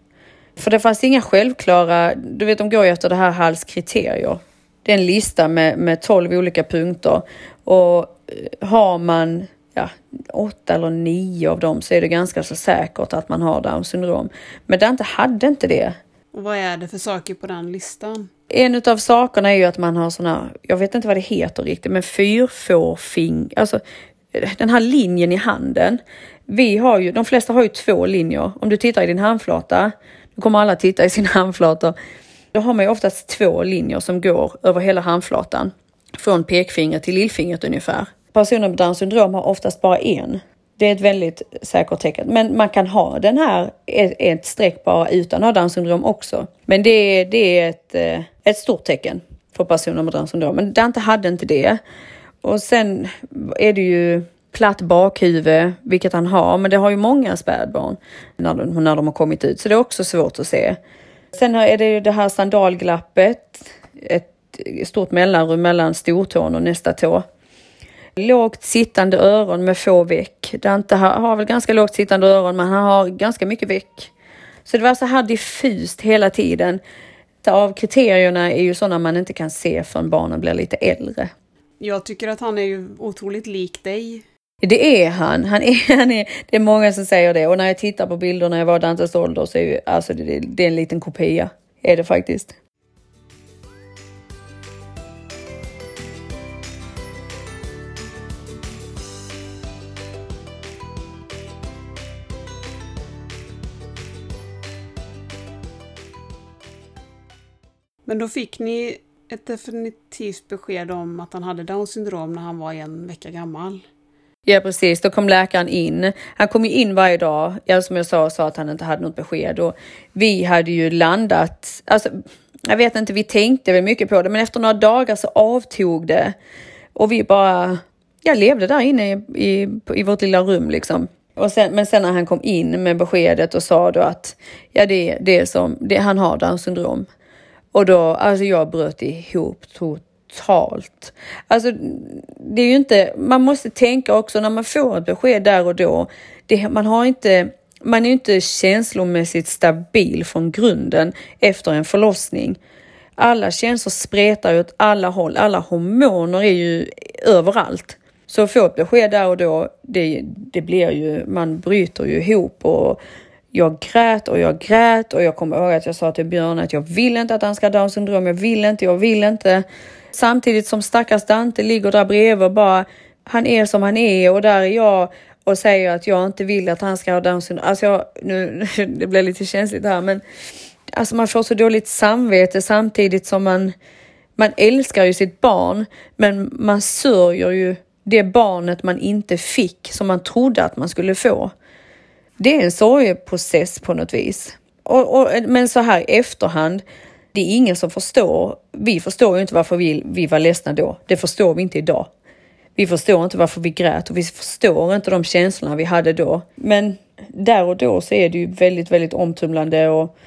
För det fanns inga självklara, du vet de går ju efter det här Halls kriterier. Det är en lista med, med 12 olika punkter och eh, har man ja, åtta eller nio av dem så är det ganska så säkert att man har Downs syndrom. Men Dante hade inte det. Och vad är det för saker på den listan? En av sakerna är ju att man har såna, jag vet inte vad det heter riktigt, men fyrfårfing, alltså den här linjen i handen. Vi har ju, de flesta har ju två linjer. Om du tittar i din handflata, då kommer alla titta i sina (laughs) handflator. Då har man ju oftast två linjer som går över hela handflatan. Från pekfingret till lillfingret ungefär. Personer med Downs syndrom har oftast bara en. Det är ett väldigt säkert tecken. Men man kan ha den här, ett streck bara utan att ha Downs syndrom också. Men det, det är ett, eh, ett stort tecken för personer med Downs syndrom. Men Dante hade inte det. Och sen är det ju platt bakhuvud, vilket han har, men det har ju många spädbarn när de, när de har kommit ut, så det är också svårt att se. Sen är det ju det här sandalglappet, ett stort mellanrum mellan stortån och nästa tå. Lågt sittande öron med få veck. Dante har, väl ganska lågt sittande öron, men han har ganska mycket veck. Så det var så här diffust hela tiden. Av kriterierna är ju sådana man inte kan se förrän barnen blir lite äldre. Jag tycker att han är ju otroligt lik dig. Det är han. han, är, (laughs) han är, det är många som säger det och när jag tittar på bilder när jag var Dantes ålder så är ju, alltså det, det är en liten kopia. Är det faktiskt. Men då fick ni ett definitivt besked om att han hade Downs syndrom när han var en vecka gammal. Ja precis, då kom läkaren in. Han kom ju in varje dag, ja, som jag sa, och sa att han inte hade något besked och vi hade ju landat, alltså jag vet inte, vi tänkte väl mycket på det, men efter några dagar så avtog det och vi bara, jag levde där inne i, i, i vårt lilla rum liksom. Och sen, men sen när han kom in med beskedet och sa då att ja, det, det är som, det, han har Downs syndrom. Och då, alltså jag bröt ihop totalt. Alltså det är ju inte, man måste tänka också när man får ett besked där och då. Det, man har inte, man är ju inte känslomässigt stabil från grunden efter en förlossning. Alla känslor spretar ju åt alla håll, alla hormoner är ju överallt. Så att få ett besked där och då, det, det blir ju, man bryter ju ihop och jag grät och jag grät och jag kommer ihåg att jag sa till Björn att jag vill inte att han ska ha Downs syndrom. Jag vill inte, jag vill inte. Samtidigt som stackars Dante ligger där bredvid och bara, han är som han är och där är jag och säger att jag inte vill att han ska ha Downs syndrom. Alltså jag, nu, (laughs) det blir lite känsligt här men alltså man får så dåligt samvete samtidigt som man, man älskar ju sitt barn men man sörjer ju det barnet man inte fick som man trodde att man skulle få det är en sorgeprocess på något vis. Och, och, men så här i efterhand, det är ingen som förstår. Vi förstår ju inte varför vi, vi var ledsna då. Det förstår vi inte idag. Vi förstår inte varför vi grät och vi förstår inte de känslorna vi hade då. Men där och då så är det ju väldigt, väldigt omtumlande och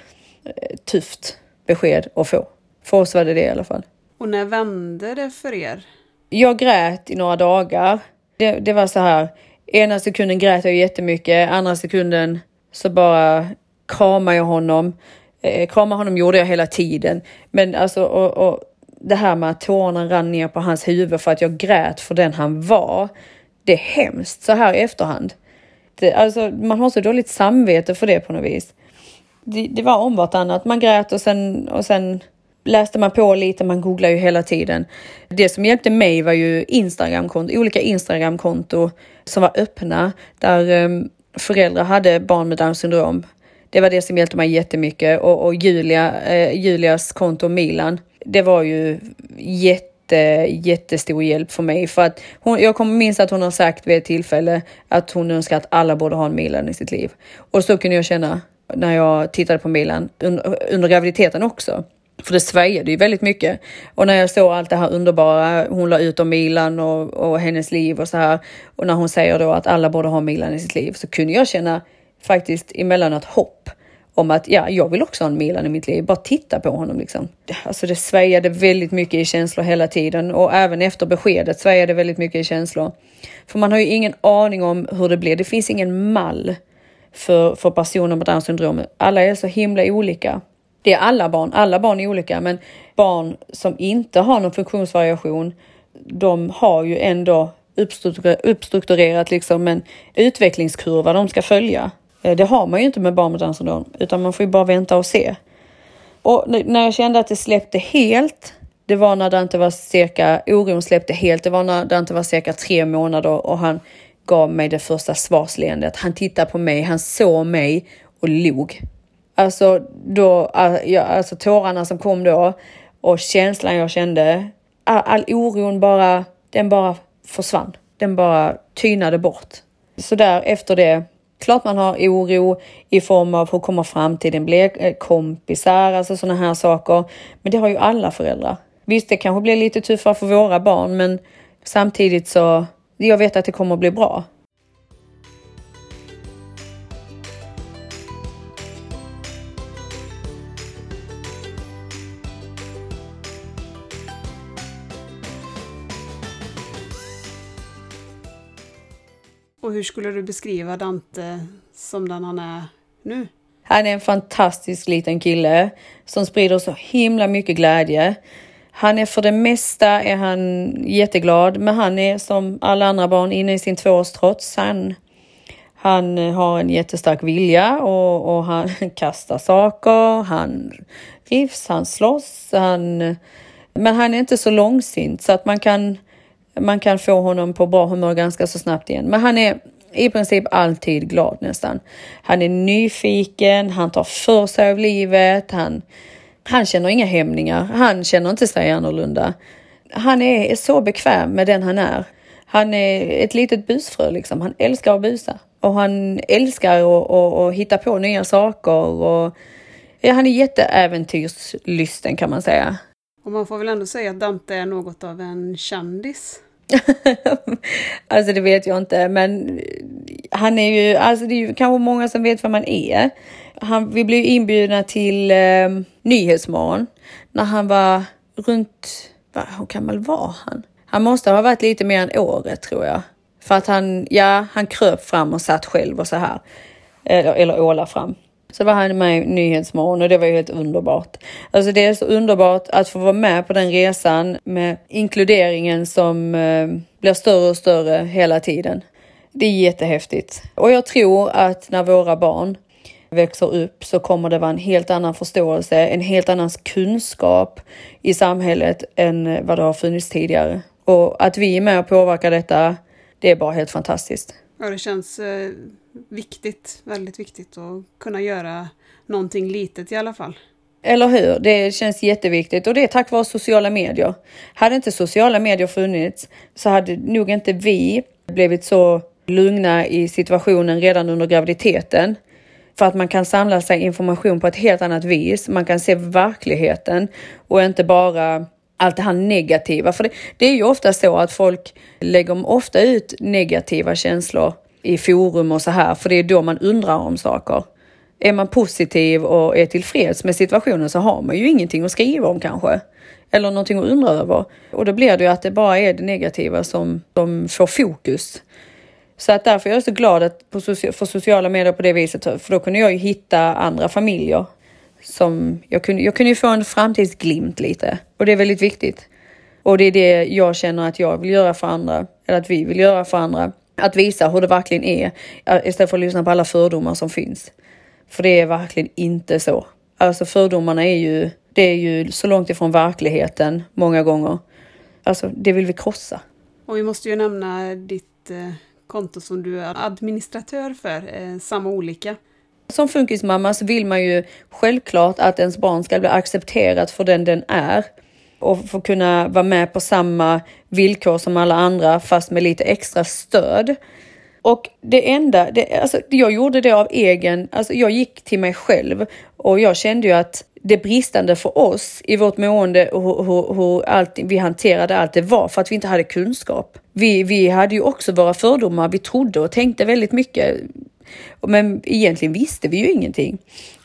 eh, tufft besked att få. För oss var det det i alla fall. Och när vände det för er? Jag grät i några dagar. Det, det var så här, ena sekunden grät jag jättemycket, andra sekunden så bara kramade jag honom. Eh, krama honom gjorde jag hela tiden. Men alltså, och, och det här med att tårarna rann ner på hans huvud för att jag grät för den han var. Det är hemskt så här i efterhand. Det, alltså, man har så dåligt samvete för det på något vis. Det, det var om vartannat. Man grät och sen, och sen läste man på lite, man googlar ju hela tiden. Det som hjälpte mig var ju Instagramkonto, olika Instagramkonto som var öppna där um, föräldrar hade barn med Downs syndrom. Det var det som hjälpte mig jättemycket och, och Julia, eh, Julias konto Milan, det var ju jätte, jättestor hjälp för mig för att hon, jag kommer minns att hon har sagt vid ett tillfälle att hon önskar att alla borde ha en Milan i sitt liv. Och så kunde jag känna när jag tittade på Milan under, under graviditeten också. För det svajade ju väldigt mycket. Och när jag såg allt det här underbara, hon la ut om Milan och, och hennes liv och så här. Och när hon säger då att alla borde ha Milan i sitt liv så kunde jag känna faktiskt emellanåt hopp om att ja, jag vill också ha en Milan i mitt liv. Bara titta på honom liksom. Alltså det svajade väldigt mycket i känslor hela tiden och även efter beskedet svajade väldigt mycket i känslor. För man har ju ingen aning om hur det blir. Det finns ingen mall för, för personer med Downs syndrom. Alla är så himla olika. Det är alla barn, alla barn är olika, men barn som inte har någon funktionsvariation, de har ju ändå uppstrukturerat liksom en utvecklingskurva de ska följa. Eh, det har man ju inte med barn med Downs syndrom, utan man får ju bara vänta och se. Och när jag kände att det släppte helt, det var när det inte var cirka, oron släppte helt, det var när det inte var cirka tre månader och han gav mig det första svarsleendet. Han tittade på mig, han såg mig och log. Alltså, då, alltså tårarna som kom då och känslan jag kände, all, all oron bara, den bara försvann. Den bara tynade bort. Så där efter det, klart man har oro i form av hur kommer framtiden bli, eh, kompisar, alltså sådana här saker. Men det har ju alla föräldrar. Visst, det kanske blir lite tuffare för våra barn, men samtidigt så, jag vet att det kommer att bli bra. Och hur skulle du beskriva Dante som den han är nu? Han är en fantastisk liten kille som sprider så himla mycket glädje. Han är för det mesta är han jätteglad, men han är som alla andra barn inne i sin tvåårstrots. Han, han har en jättestark vilja och, och han (laughs) kastar saker, han rivs, han slåss, han, men han är inte så långsint så att man kan man kan få honom på bra humör ganska så snabbt igen. Men han är i princip alltid glad nästan. Han är nyfiken, han tar för sig av livet, han, han känner inga hämningar, han känner inte sig annorlunda. Han är så bekväm med den han är. Han är ett litet busfrö liksom. Han älskar att busa och han älskar att, att, att hitta på nya saker och ja, han är jätteäventyrslysten kan man säga. Och man får väl ändå säga att Dante är något av en kändis? (laughs) alltså det vet jag inte, men han är ju, alltså det är ju kanske många som vet vem han är. Han, vi blev inbjudna till eh, Nyhetsmorgon när han var runt, va, hur gammal var han? Han måste ha varit lite mer än året tror jag. För att han, ja, han kröp fram och satt själv och så här. Eller, eller åla fram. Så var han med i Nyhetsmorgon och det var ju helt underbart. Alltså det är så underbart att få vara med på den resan med inkluderingen som eh, blir större och större hela tiden. Det är jättehäftigt. Och jag tror att när våra barn växer upp så kommer det vara en helt annan förståelse, en helt annan kunskap i samhället än vad det har funnits tidigare. Och att vi är med och påverkar detta, det är bara helt fantastiskt. Ja, det känns eh, viktigt, väldigt viktigt att kunna göra någonting litet i alla fall. Eller hur? Det känns jätteviktigt och det är tack vare sociala medier. Hade inte sociala medier funnits så hade nog inte vi blivit så lugna i situationen redan under graviditeten. För att man kan samla sig information på ett helt annat vis. Man kan se verkligheten och inte bara allt det här negativa. För det, det är ju ofta så att folk lägger ofta ut negativa känslor i forum och så här, för det är då man undrar om saker. Är man positiv och är tillfreds med situationen så har man ju ingenting att skriva om kanske. Eller någonting att undra över. Och då blir det ju att det bara är det negativa som, som får fokus. Så att därför är jag så glad att på för sociala medier på det viset, för då kunde jag ju hitta andra familjer. Som jag, kunde, jag kunde ju få en framtidsglimt lite och det är väldigt viktigt. Och det är det jag känner att jag vill göra för andra, eller att vi vill göra för andra. Att visa hur det verkligen är eh, istället för att lyssna på alla fördomar som finns. För det är verkligen inte så. Alltså fördomarna är ju, det är ju så långt ifrån verkligheten många gånger. Alltså det vill vi krossa. Och vi måste ju nämna ditt eh, konto som du är administratör för, eh, Samma Olika. Som funkismamma så vill man ju självklart att ens barn ska bli accepterat för den den är och få kunna vara med på samma villkor som alla andra fast med lite extra stöd. Och det enda, det, alltså, jag gjorde det av egen, alltså jag gick till mig själv och jag kände ju att det bristande för oss i vårt mående och hur, hur, hur allt, vi hanterade allt det var för att vi inte hade kunskap. Vi, vi hade ju också våra fördomar, vi trodde och tänkte väldigt mycket. Men egentligen visste vi ju ingenting.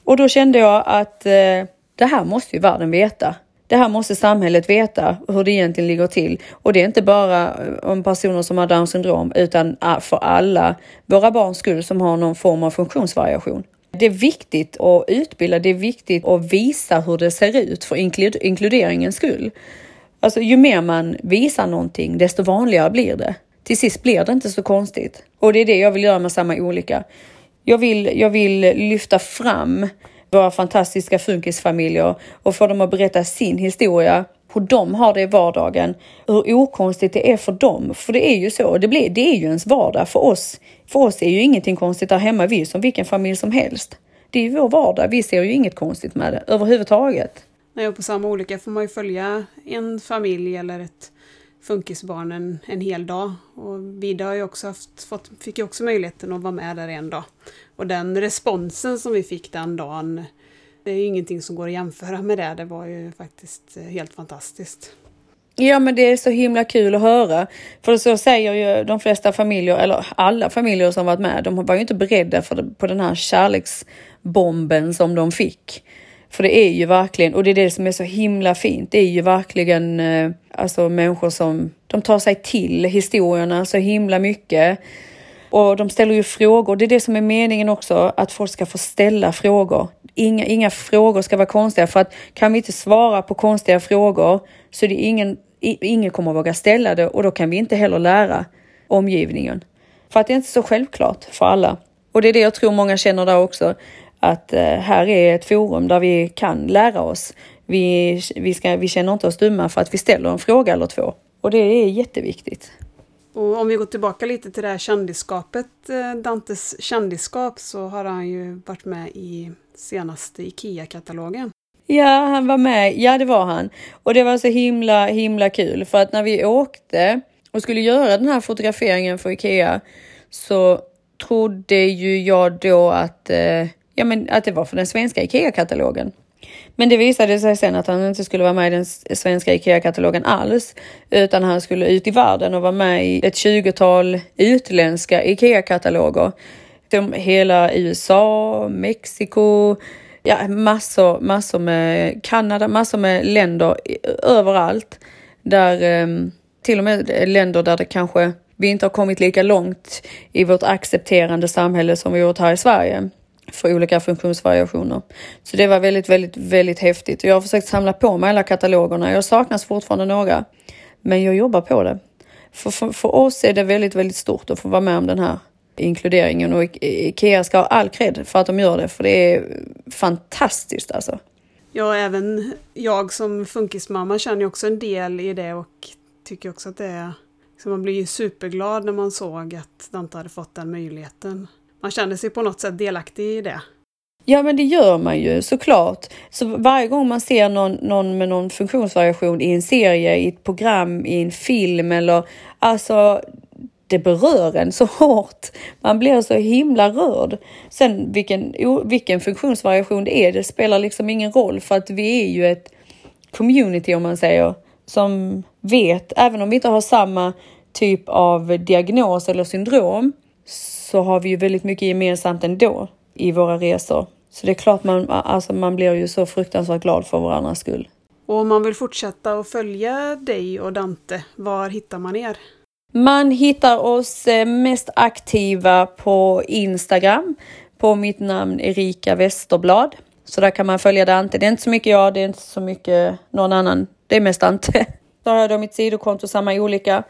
Och då kände jag att eh, det här måste ju världen veta. Det här måste samhället veta hur det egentligen ligger till. Och det är inte bara eh, om personer som har Downs syndrom utan eh, för alla våra barns skull som har någon form av funktionsvariation. Det är viktigt att utbilda, det är viktigt att visa hur det ser ut för inkluderingens skull. Alltså ju mer man visar någonting, desto vanligare blir det. Till sist blir det inte så konstigt. Och det är det jag vill göra med samma olika. Jag vill, jag vill lyfta fram våra fantastiska funkisfamiljer och få dem att berätta sin historia, hur de har det i vardagen, hur okonstigt det är för dem. För det är ju så, det, blir, det är ju ens vardag. För oss, för oss är ju ingenting konstigt där hemma, vi är som vilken familj som helst. Det är ju vår vardag, vi ser ju inget konstigt med det överhuvudtaget. Nej, och på samma olika får man ju följa en familj eller ett funkisbarnen en, hel dag. Och Vida har ju också haft, fått, fick ju också möjligheten att vara med där en dag. Och den responsen som vi fick den dagen, det är ju ingenting som går att jämföra med det. Det var ju faktiskt eh, helt fantastiskt. Ja men det är så himla kul att höra. För så säger ju de flesta familjer, eller alla familjer som varit med, de var ju inte beredda för på den här kärleksbomben som de fick. För det är ju verkligen, och det är det som är så himla fint, det är ju verkligen eh, alltså människor som de tar sig till historierna så himla mycket. Och de ställer ju frågor. Det är det som är meningen också, att folk ska få ställa frågor. Inga, inga frågor ska vara konstiga för att kan vi inte svara på konstiga frågor så är det ingen, ingen kommer att våga ställa det och då kan vi inte heller lära omgivningen. För att det är inte så självklart för alla. Och det är det jag tror många känner där också, att eh, här är ett forum där vi kan lära oss. Vi, vi, ska, vi känner inte oss dumma för att vi ställer en fråga eller två. Och det är jätteviktigt. Och om vi går tillbaka lite till det här kändisskapet, eh, Dantes kändisskap, så har han ju varit med i senaste IKEA-katalogen. Ja, han var med. Ja, det var han. Och det var så himla, himla kul för att när vi åkte och skulle göra den här fotograferingen för IKEA så trodde ju jag då att, eh, ja, men att det var för den svenska IKEA-katalogen. Men det visade sig sen att han inte skulle vara med i den svenska IKEA-katalogen alls, utan han skulle ut i världen och vara med i ett tjugotal utländska IKEA-kataloger. Hela USA, Mexiko, ja, massor, massor med Kanada, massor med länder överallt. Där ehm, till och med länder där det kanske vi inte har kommit lika långt i vårt accepterande samhälle som vi gjort här i Sverige för olika funktionsvariationer. Så det var väldigt, väldigt, väldigt häftigt. Jag har försökt samla på mig alla katalogerna. Jag saknas fortfarande några, men jag jobbar på det. För, för, för oss är det väldigt, väldigt stort att få vara med om den här inkluderingen och Ikea ska ha all cred för att de gör det, för det är fantastiskt alltså. Ja, även jag som funkismamma känner ju också en del i det och tycker också att det är... Så man blir ju superglad när man såg att Dante hade fått den möjligheten man känner sig på något sätt delaktig i det. Ja men det gör man ju såklart. Så varje gång man ser någon, någon med någon funktionsvariation i en serie, i ett program, i en film eller alltså det berör en så hårt. Man blir så himla rörd. Sen vilken, vilken funktionsvariation det är, det spelar liksom ingen roll för att vi är ju ett community om man säger som vet, även om vi inte har samma typ av diagnos eller syndrom, så har vi ju väldigt mycket gemensamt ändå i våra resor. Så det är klart man, alltså man blir ju så fruktansvärt glad för varandras skull. Och om man vill fortsätta att följa dig och Dante, var hittar man er? Man hittar oss eh, mest aktiva på Instagram på mitt namn Erika Westerblad. Så där kan man följa Dante. Det är inte så mycket jag, det är inte så mycket någon annan. Det är mest Dante. (laughs) Så har jag då mitt sidokonto, samma olika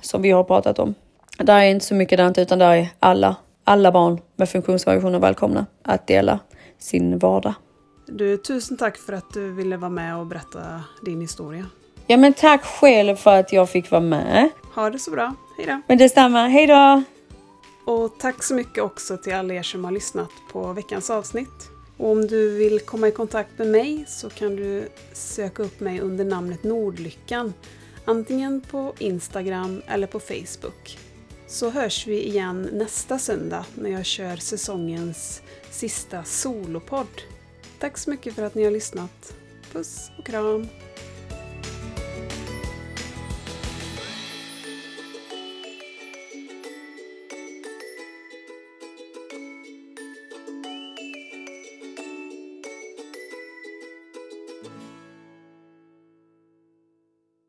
som vi har pratat om. Där är inte så mycket Dante utan där är alla, alla barn med funktionsvariationer välkomna att dela sin vardag. Du, tusen tack för att du ville vara med och berätta din historia. Ja men tack själv för att jag fick vara med. Ha det så bra. Hej då! Men detsamma, hej då! Och tack så mycket också till alla er som har lyssnat på veckans avsnitt. Och om du vill komma i kontakt med mig så kan du söka upp mig under namnet Nordlyckan. Antingen på Instagram eller på Facebook. Så hörs vi igen nästa söndag när jag kör säsongens sista solopodd. Tack så mycket för att ni har lyssnat. Puss och kram!